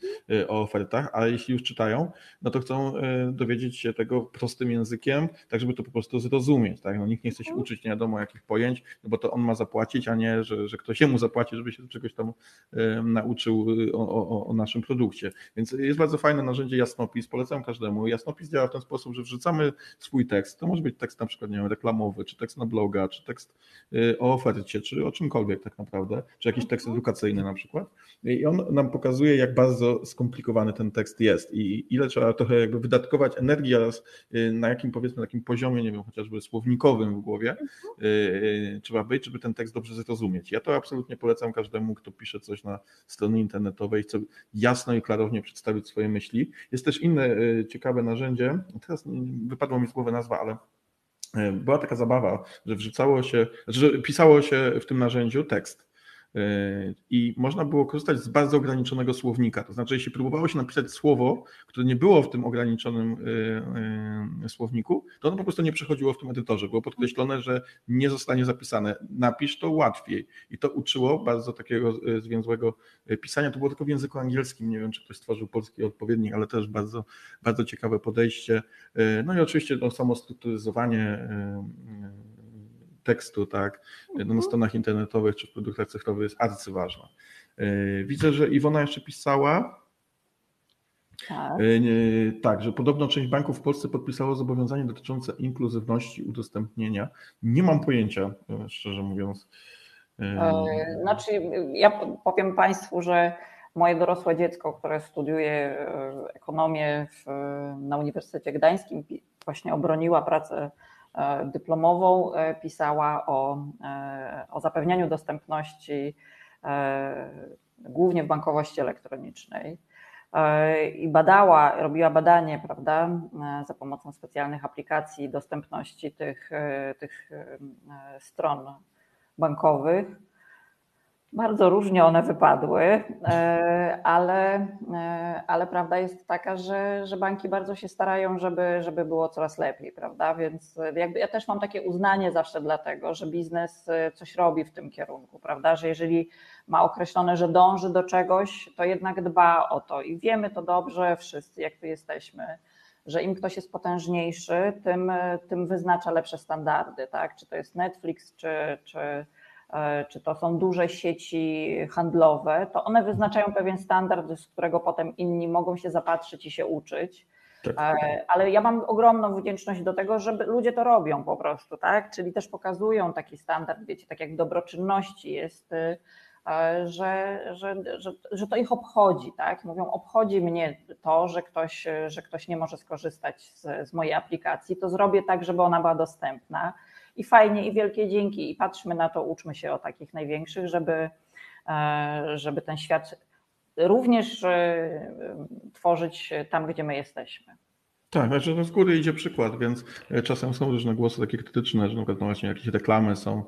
o ofertach, ale jeśli już czytają, no to chcą dowiedzieć się tego prostym językiem, tak żeby to po prostu zrozumieć. Tak? No nikt nie chce się mhm. uczyć nie wiadomo jakich pojęć, no bo to on ma zapłacić, a nie, że, że ktoś jemu zapłaci, żeby się czegoś tam nauczył o, o, o naszym produkcie. Więc jest bardzo fajne narzędzie jasnopis, polecam każdemu. Jasnopis działa w ten sposób, że wrzucamy swój tekst. To może być tekst na przykład nie wiem, reklamowy, czy tekst na bloga, czy tekst y, o ofercie, czy o czymkolwiek tak naprawdę, czy jakiś tekst mhm. edukacyjny na przykład. I on nam pokazuje, jak bardzo skomplikowany ten tekst jest i ile trzeba trochę jakby wydatkować energii oraz y, na jakim powiedzmy takim poziomie, nie wiem, chociażby słownikowym w głowie mhm. y, trzeba być, żeby ten tekst dobrze zrozumieć. Ja to absolutnie polecam każdemu, kto pisze coś na stronie internetowej, chce jasno i klarownie przedstawić swoje myśli. Jest też inne ciekawe narzędzie, teraz wypadło mi z głowy nazwa, ale e, była taka zabawa, że wrzucało się, że pisało się w tym narzędziu tekst. E, I można było korzystać z bardzo ograniczonego słownika. To znaczy, jeśli próbowało się napisać słowo, które nie było w tym ograniczonym e, e, słowniku, to ono po prostu nie przechodziło w tym edytorze. Było podkreślone, że nie zostanie zapisane. Napisz to łatwiej. I to uczyło bardzo takiego zwięzłego pisania. To było tylko w języku angielskim. Nie wiem, czy ktoś stworzył polski odpowiednik, ale też bardzo, bardzo ciekawe podejście. No i oczywiście to samo strukturyzowanie tekstu, tak, no, na stronach internetowych czy w produktach cyfrowych jest arcyważna. E, widzę, że Iwona jeszcze pisała. Tak. Nie, tak, że podobno część banków w Polsce podpisało zobowiązanie dotyczące inkluzywności udostępnienia. Nie mam pojęcia, szczerze mówiąc. Znaczy, ja powiem Państwu, że moje dorosłe dziecko, które studiuje ekonomię w, na Uniwersytecie Gdańskim, właśnie obroniła pracę dyplomową, e, pisała o, e, o zapewnianiu dostępności głównie w bankowości elektronicznej i badała, robiła badanie, prawda, za pomocą specjalnych aplikacji dostępności tych, tych stron bankowych. Bardzo różnie one wypadły, e, ale, e, ale prawda jest taka, że, że banki bardzo się starają, żeby, żeby było coraz lepiej, prawda? Więc jakby ja też mam takie uznanie zawsze dlatego, że biznes e, coś robi w tym kierunku, prawda? Że jeżeli ma określone, że dąży do czegoś, to jednak dba o to i wiemy to dobrze wszyscy, jak tu jesteśmy że im ktoś jest potężniejszy, tym, tym wyznacza lepsze standardy, tak? Czy to jest Netflix, czy, czy, czy to są duże sieci handlowe, to one wyznaczają pewien standard, z którego potem inni mogą się zapatrzyć i się uczyć. Tak. E, ale ja mam ogromną wdzięczność do tego, że ludzie to robią po prostu, tak? Czyli też pokazują taki standard, wiecie, tak jak w dobroczynności jest, e, że, że, że, że to ich obchodzi, tak? Mówią, obchodzi mnie to, że ktoś, że ktoś nie może skorzystać z, z mojej aplikacji, to zrobię tak, żeby ona była dostępna i fajnie i wielkie dzięki i patrzmy na to, uczmy się o takich największych, żeby, e, żeby ten świat również e, tworzyć tam, gdzie my jesteśmy. Tak, znaczy no z góry idzie przykład, więc e, czasem są różne głosy takie krytyczne, że na przykład no właśnie jakieś reklamy są,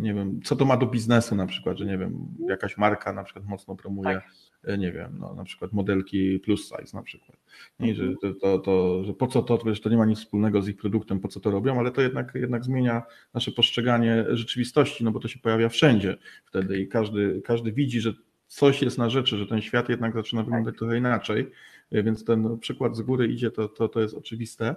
nie wiem, co to ma do biznesu na przykład, że nie wiem, jakaś marka na przykład mocno promuje tak. E, nie wiem, no, na przykład modelki plus size na przykład. I że, to, to, to, że po co to, to nie ma nic wspólnego z ich produktem, po co to robią, ale to jednak, jednak zmienia nasze postrzeganie rzeczywistości, no bo to się pojawia wszędzie wtedy i każdy, każdy widzi, że coś jest na rzeczy, że ten świat jednak zaczyna wyglądać trochę inaczej, więc ten przykład z góry idzie, to, to, to jest oczywiste.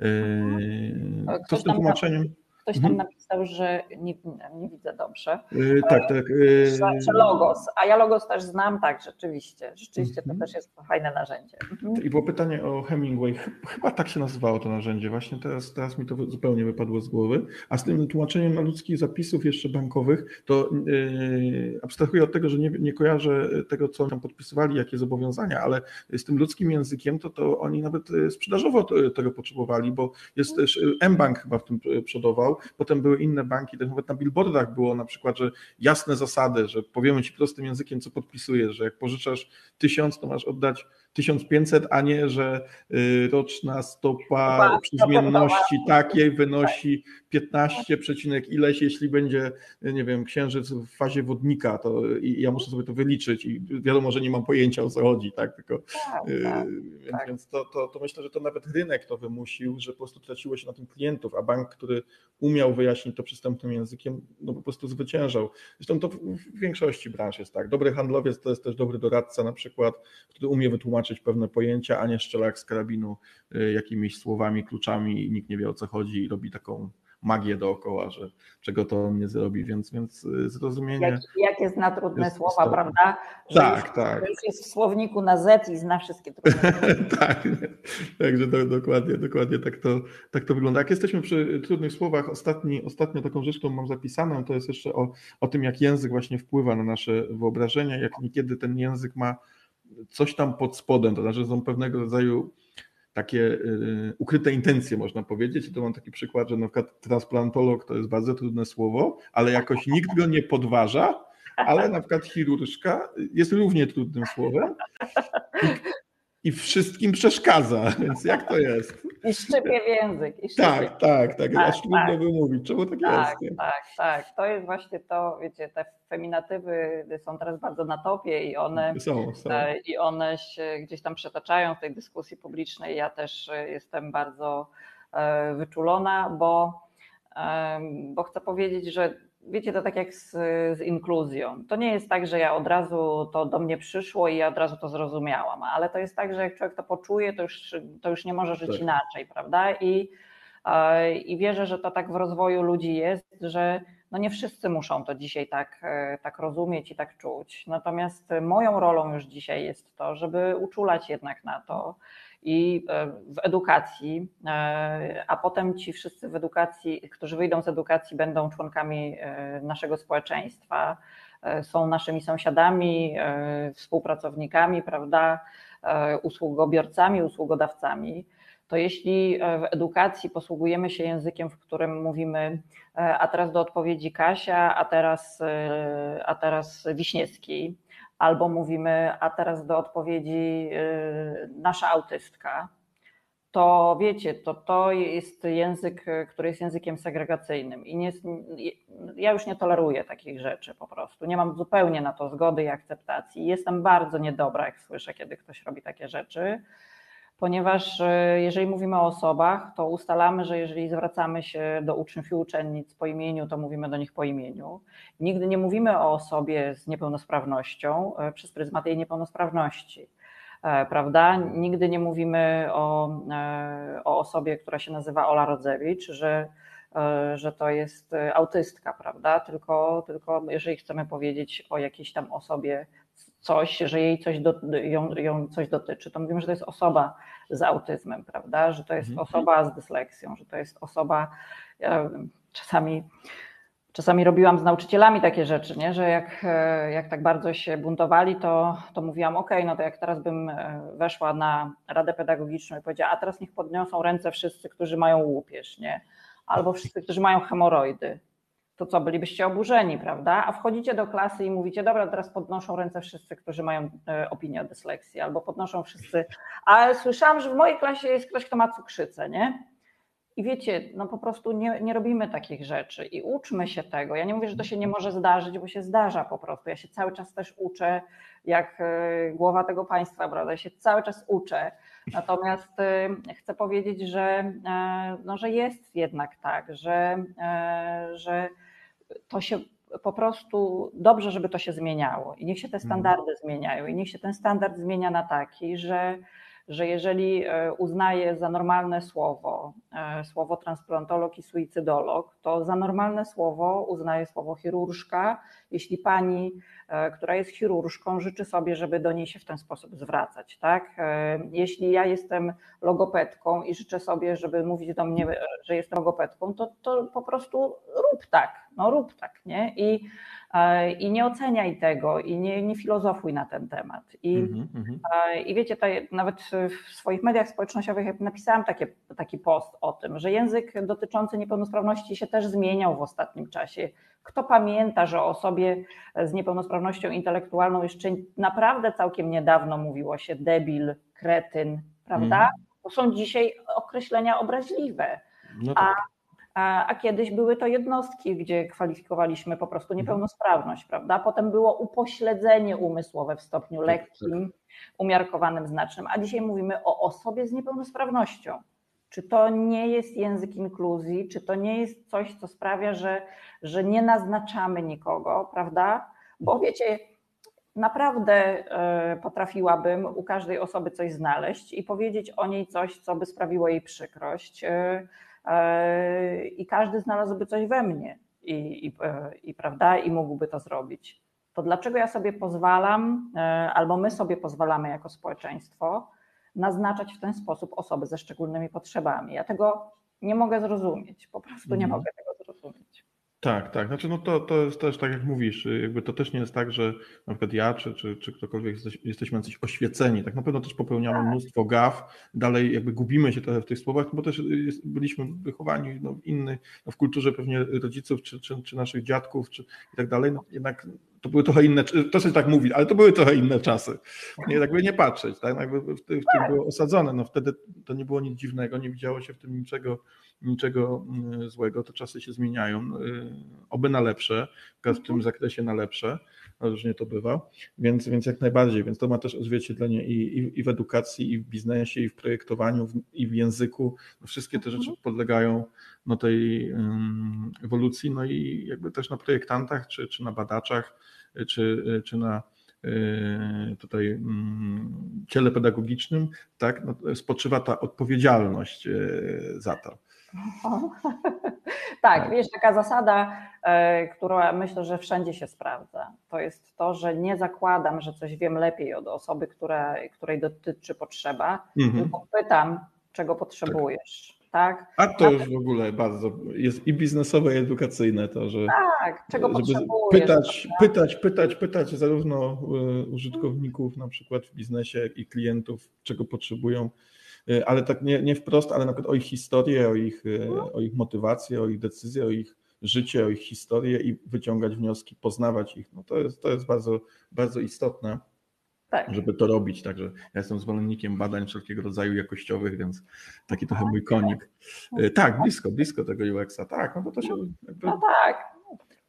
E, co z tym tłumaczeniem? Ktoś tam mhm. napisał, że nie, nie widzę dobrze. Yy, tak, tak. Yy... Że logos, a ja logos też znam, tak, rzeczywiście. Rzeczywiście to mhm. też jest fajne narzędzie. Mhm. I było pytanie o Hemingway. Chyba tak się nazywało to narzędzie. Właśnie teraz, teraz mi to zupełnie wypadło z głowy. A z tym tłumaczeniem na ludzkich zapisów jeszcze bankowych, to yy, abstrahuję od tego, że nie, nie kojarzę tego, co tam podpisywali, jakie zobowiązania, ale z tym ludzkim językiem, to, to oni nawet y, sprzedażowo tego potrzebowali, bo jest też y, M-Bank chyba w tym przodował Potem były inne banki, też nawet na billboardach było na przykład, że jasne zasady, że powiemy ci prostym językiem, co podpisujesz, że jak pożyczasz tysiąc, to masz oddać 1500, a nie, że y, roczna stopa przy zmienności takiej wynosi 15, ileś, jeśli będzie, nie wiem, księżyc w fazie wodnika, to i ja muszę sobie to wyliczyć i wiadomo, że nie mam pojęcia o co chodzi, tak, tylko tak, y, tak, więc, tak. więc to, to, to myślę, że to nawet rynek to wymusił, że po prostu traciło się na tym klientów, a bank, który umiał wyjaśnić to przystępnym językiem, no po prostu zwyciężał. Zresztą to w większości branż jest tak. Dobry handlowiec to jest też dobry doradca na przykład, który umie wytłumaczyć pewne pojęcia, a nie strzela jak z karabinu y, jakimiś słowami, kluczami i nikt nie wie o co chodzi i robi taką magię dookoła, że czego to on nie zrobi, więc, więc y, zrozumienie. Jak, jakie zna trudne słowa, istotne. prawda? Że tak, już, tak. Już jest w słowniku na Z i zna wszystkie trudne (laughs) Tak, także do, dokładnie, dokładnie tak to, tak to wygląda. Jak jesteśmy przy trudnych słowach, ostatni, ostatnio taką rzecz, którą mam zapisaną, to jest jeszcze o, o tym, jak język właśnie wpływa na nasze wyobrażenia, jak niekiedy ten język ma coś tam pod spodem, to znaczy są pewnego rodzaju takie y, ukryte intencje, można powiedzieć. I to mam taki przykład, że na przykład transplantolog to jest bardzo trudne słowo, ale jakoś nikt go nie podważa, ale na przykład chirurżka jest równie trudnym słowem i wszystkim przeszkadza, (laughs) więc jak to jest? I szczypie w język. I tak, tak, tak, tak, aż trudno tak. wymówić. Czemu tak, tak jest? Tak, tak, tak. To jest właśnie to, wiecie, te feminatywy są teraz bardzo na topie i one, są, są. E, I one się gdzieś tam przetaczają w tej dyskusji publicznej. Ja też e, jestem bardzo e, wyczulona, bo, bo chcę powiedzieć, że wiecie, to tak jak z, z, inkluzją. To nie jest tak, że ja od razu to do mnie przyszło i ja od razu to zrozumiałam, ale to jest tak, że jak człowiek to poczuje, to już, to już nie może żyć tak. inaczej, prawda? I, I wierzę, że to tak w rozwoju ludzi jest, że no nie wszyscy muszą to dzisiaj tak, tak rozumieć i tak czuć. Natomiast moją rolą już dzisiaj jest to, żeby uczulać jednak na to, i e, w edukacji, e, a potem ci wszyscy w edukacji, którzy wyjdą z edukacji, będą członkami e, naszego społeczeństwa, są naszymi sąsiadami, współpracownikami, prawda, usługobiorcami, usługodawcami. To jeśli w edukacji posługujemy się językiem, w którym mówimy, a teraz do odpowiedzi Kasia, a teraz, a teraz Wiśniewski, albo mówimy, a teraz do odpowiedzi y, nasza autystka, to wiecie, to, to jest język, który jest językiem segregacyjnym i nie, ja już nie toleruję takich rzeczy po prostu. Nie mam zupełnie na to zgody i akceptacji. Jestem bardzo niedobra, jak słyszę, kiedy ktoś robi takie rzeczy ponieważ e, jeżeli mówimy o osobach, to ustalamy, że jeżeli zwracamy się do uczniów i uczennic po imieniu, to mówimy do nich po imieniu. Nigdy nie mówimy o osobie z niepełnosprawnością e, przez pryzmat jej niepełnosprawności. E, prawda? Nigdy nie mówimy o, o osobie, która się nazywa Ola Rodzewicz, że, że to jest autystka, prawda? Tylko, tylko jeżeli chcemy powiedzieć o jakiejś tam osobie coś, że jej coś do, ją, ją coś dotyczy, to mówimy, że to jest osoba z autyzmem, prawda? Że to jest mhm. osoba z dysleksją, że to jest osoba. Ja czasami, czasami robiłam z nauczycielami takie rzeczy, nie? że jak, jak tak bardzo się buntowali, to, to mówiłam, ok, no to jak teraz bym e, weszła na radę pedagogiczną i powiedziała, a teraz niech podniosą ręce wszyscy, którzy mają łupież, nie? Albo wszyscy, którzy mają hemoroidy to co, bylibyście oburzeni, prawda? A wchodzicie do klasy i mówicie, dobra, teraz podnoszą ręce wszyscy, którzy mają e, opinię o dysleksji, albo podnoszą wszyscy, ale słyszałam, że w mojej klasie jest ktoś, kto ma cukrzycę, nie? I wiecie, no po prostu nie, nie robimy takich rzeczy i uczmy się tego. Ja nie mówię, że to się nie może zdarzyć, bo się zdarza po prostu. Ja się cały czas też uczę, jak e, głowa tego państwa, prawda? Ja się cały czas uczę. Natomiast e, chcę powiedzieć, że, no, że jest jednak tak, że, że to się po prostu dobrze, żeby to się zmieniało i niech się te mhm. standardy zmieniają i niech się ten standard zmienia na taki, że, że jeżeli e, uznaje za normalne słowo e, słowo transplantolog i suicydolog, to za normalne słowo uznaje słowo chirurżka, jeśli pani E, która jest chirurżką, życzy sobie, żeby do niej się w ten sposób zwracać. Tak? Jeśli ja jestem logopedką i życzę sobie, żeby mówić do mnie, że jestem logopedką, to, to po prostu rób tak, no rób tak, nie? I, i nie oceniaj tego i nie, nie filozofuj na ten temat. I, mm -hmm. i wiecie, nawet w swoich mediach społecznościowych napisałam takie, taki post o tym, że język dotyczący niepełnosprawności się też zmieniał w ostatnim czasie. Kto pamięta, że o osobie z niepełnosprawnością intelektualną jeszcze naprawdę całkiem niedawno mówiło się debil, kretyn, prawda? Mm. To są dzisiaj określenia obraźliwe. No tak. a, a, kiedyś były to jednostki, gdzie kwalifikowaliśmy po prostu mhm. niepełnosprawność, prawda? Potem było upośledzenie umysłowe w stopniu tak, lekkim, tak. umiarkowanym, znacznym, a dzisiaj mówimy o osobie z niepełnosprawnością. Czy to nie jest język inkluzji, czy to nie jest coś, co sprawia, że, że nie naznaczamy nikogo, prawda? Bo wiecie, naprawdę e, potrafiłabym u każdej osoby coś znaleźć i powiedzieć o niej coś, co by sprawiło jej przykrość, e, i każdy znalazłby coś we mnie, i, i, i, prawda, i mógłby to zrobić. To dlaczego ja sobie pozwalam, albo my sobie pozwalamy jako społeczeństwo, naznaczać w ten sposób osoby ze szczególnymi potrzebami. Ja tego nie mogę zrozumieć, po prostu nie mhm. mogę tego zrozumieć. Tak, tak. Znaczy, no to, to jest też tak, jak mówisz, jakby to też nie jest tak, że na przykład ja czy, czy, czy ktokolwiek jesteś, jesteśmy jacyś oświeceni. Tak na pewno też popełniamy tak. mnóstwo gaw, dalej jakby gubimy się trochę w tych słowach, bo też jest, byliśmy wychowani no, inny, no, w kulturze pewnie rodziców czy, czy, czy naszych dziadków czy i tak dalej. No, jednak to były trochę inne, to się tak mówi, ale to były trochę inne czasy. Nie, jakby nie patrzeć, tak? Jakby w, w, tym było osadzone. No wtedy to nie było nic dziwnego, nie widziało się w tym niczego, niczego mm, złego. Te czasy się zmieniają, y, oby na lepsze, w tym mhm. zakresie na lepsze, różnie to bywa, więc, więc jak najbardziej, więc to ma też odzwierciedlenie i, i, i w edukacji, i w biznesie, i w projektowaniu, i w języku. No wszystkie te rzeczy mhm. podlegają no, tej um, ewolucji, no i jakby też na projektantach, czy, czy na badaczach, czy, czy na y, tutaj ciele pedagogicznym, tak, no, spoczywa ta odpowiedzialność y, za to. Tak. wiesz, taka zasada, e, która myślę, że wszędzie się sprawdza, to jest to, że nie zakładam, że coś wiem lepiej od osoby, która, której dotyczy potrzeba, Mhm. tylko pytam, czego potrzebujesz. Tak? A to już w ogóle bardzo jest i biznesowe, i edukacyjne to, że Tak, czego żeby potrzebujesz. pytać, pytać, pytać, pytać zarówno y, użytkowników na przykład w biznesie, jak i klientów, czego potrzebują, ale tak nie, nie wprost, ale na przykład o ich historię, o ich, y, o ich motywację, o ich decyzje, o ich życie, o ich historię i wyciągać wnioski, poznawać ich. No to jest, to jest bardzo, bardzo istotne. Tak. żeby to robić. Także ja jestem zwolennikiem badań wszelkiego rodzaju jakościowych, więc taki trochę mój konik. Y, Tak, blisko, blisko tego UX-a. Tak, no bo to się jakby No tak,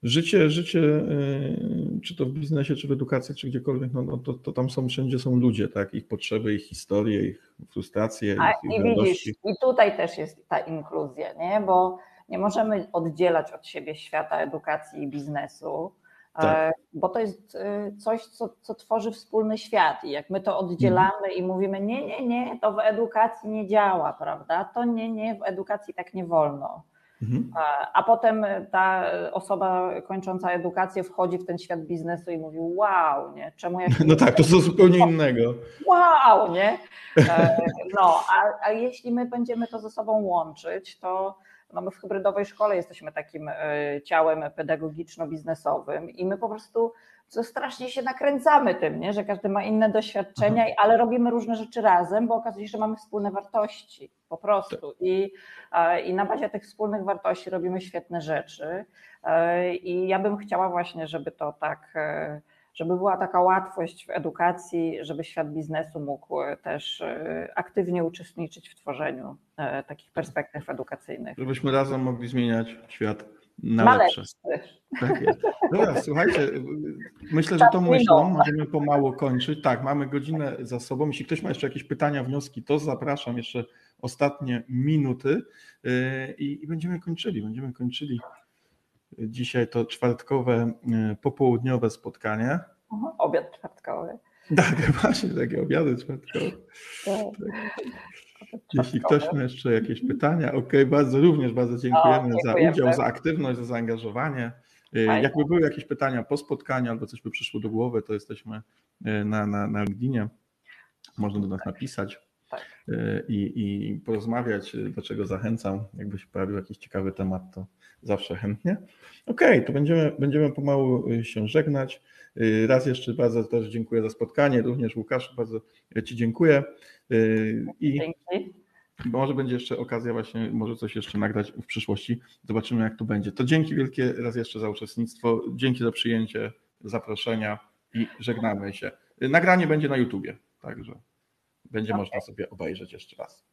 życie, życie, y, czy to w biznesie, czy w edukacji, czy gdziekolwiek, no, no to, to tam są wszędzie są ludzie, tak, ich potrzeby, ich historie, ich frustracje, A, ich, I widzisz, i tutaj też jest ta inkluzja, nie? bo nie możemy oddzielać od siebie świata edukacji i biznesu, Tak. e, bo to jest e, coś, co, co tworzy wspólny świat. I jak my to oddzielamy Mhm. i mówimy, nie, nie, nie, to w edukacji nie działa, prawda? To nie, nie, w edukacji tak nie wolno. Mhm. A, potem ta osoba kończąca edukację wchodzi w ten świat biznesu i mówi, wow, nie? czemu ja (laughs) No tak, to co zupełnie innego. wow, nie? E, No, a, a jeśli my będziemy to ze sobą łączyć, to no my w hybrydowej szkole jesteśmy takim e, ciałem pedagogiczno-biznesowym i my po prostu co strasznie się nakręcamy tym, nie? że każdy ma inne doświadczenia, ale robimy różne rzeczy razem, bo okazuje się, że mamy wspólne wartości po prostu. I, e, I na bazie tych wspólnych wartości robimy świetne rzeczy. E, I ja bym chciała właśnie, żeby to tak e, żeby była taka łatwość w edukacji, żeby świat biznesu mógł też aktywnie uczestniczyć w tworzeniu takich perspektyw edukacyjnych. Żebyśmy razem mogli zmieniać świat na lepsze. Tak jest. Dobra, słuchajcie, myślę, że tą Czas myślą minął. możemy pomału kończyć. Tak, mamy godzinę za sobą. Jeśli ktoś ma jeszcze jakieś pytania, wnioski, to zapraszam jeszcze ostatnie minuty yy, i, i będziemy kończyli. Będziemy kończyli dzisiaj to czwartkowe, yy, popołudniowe spotkanie. Mhm, Obiad czwartkowy. Tak, (laughs) właśnie takie obiady czwartkowe. Jeśli ktoś ma jeszcze jakieś pytania, ok, bardzo również bardzo dziękujemy, O, za dziękujemy. udział, za aktywność, za zaangażowanie. Y, Fajnie. Jakby były jakieś pytania po spotkaniu albo coś by przyszło do głowy, to jesteśmy y, na, na, na LinkedInie. Można do nas napisać Tak. y, i, i porozmawiać, do czego zachęcam. Jakby się pojawił jakiś ciekawy temat, to zawsze chętnie. Okej, to będziemy, będziemy pomału y, się żegnać. Y, Raz jeszcze bardzo też dziękuję za spotkanie, również Łukaszu, bardzo Ci dziękuję. Y, I Dzięki. może będzie jeszcze okazja właśnie, może coś jeszcze nagrać w przyszłości. Zobaczymy jak to będzie. To dzięki wielkie raz jeszcze za uczestnictwo, dzięki za przyjęcie zaproszenia i żegnamy się. Nagranie będzie na YouTubie, także będzie Okej. można sobie obejrzeć jeszcze raz.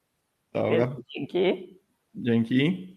Dobra, Dzięki. dzięki.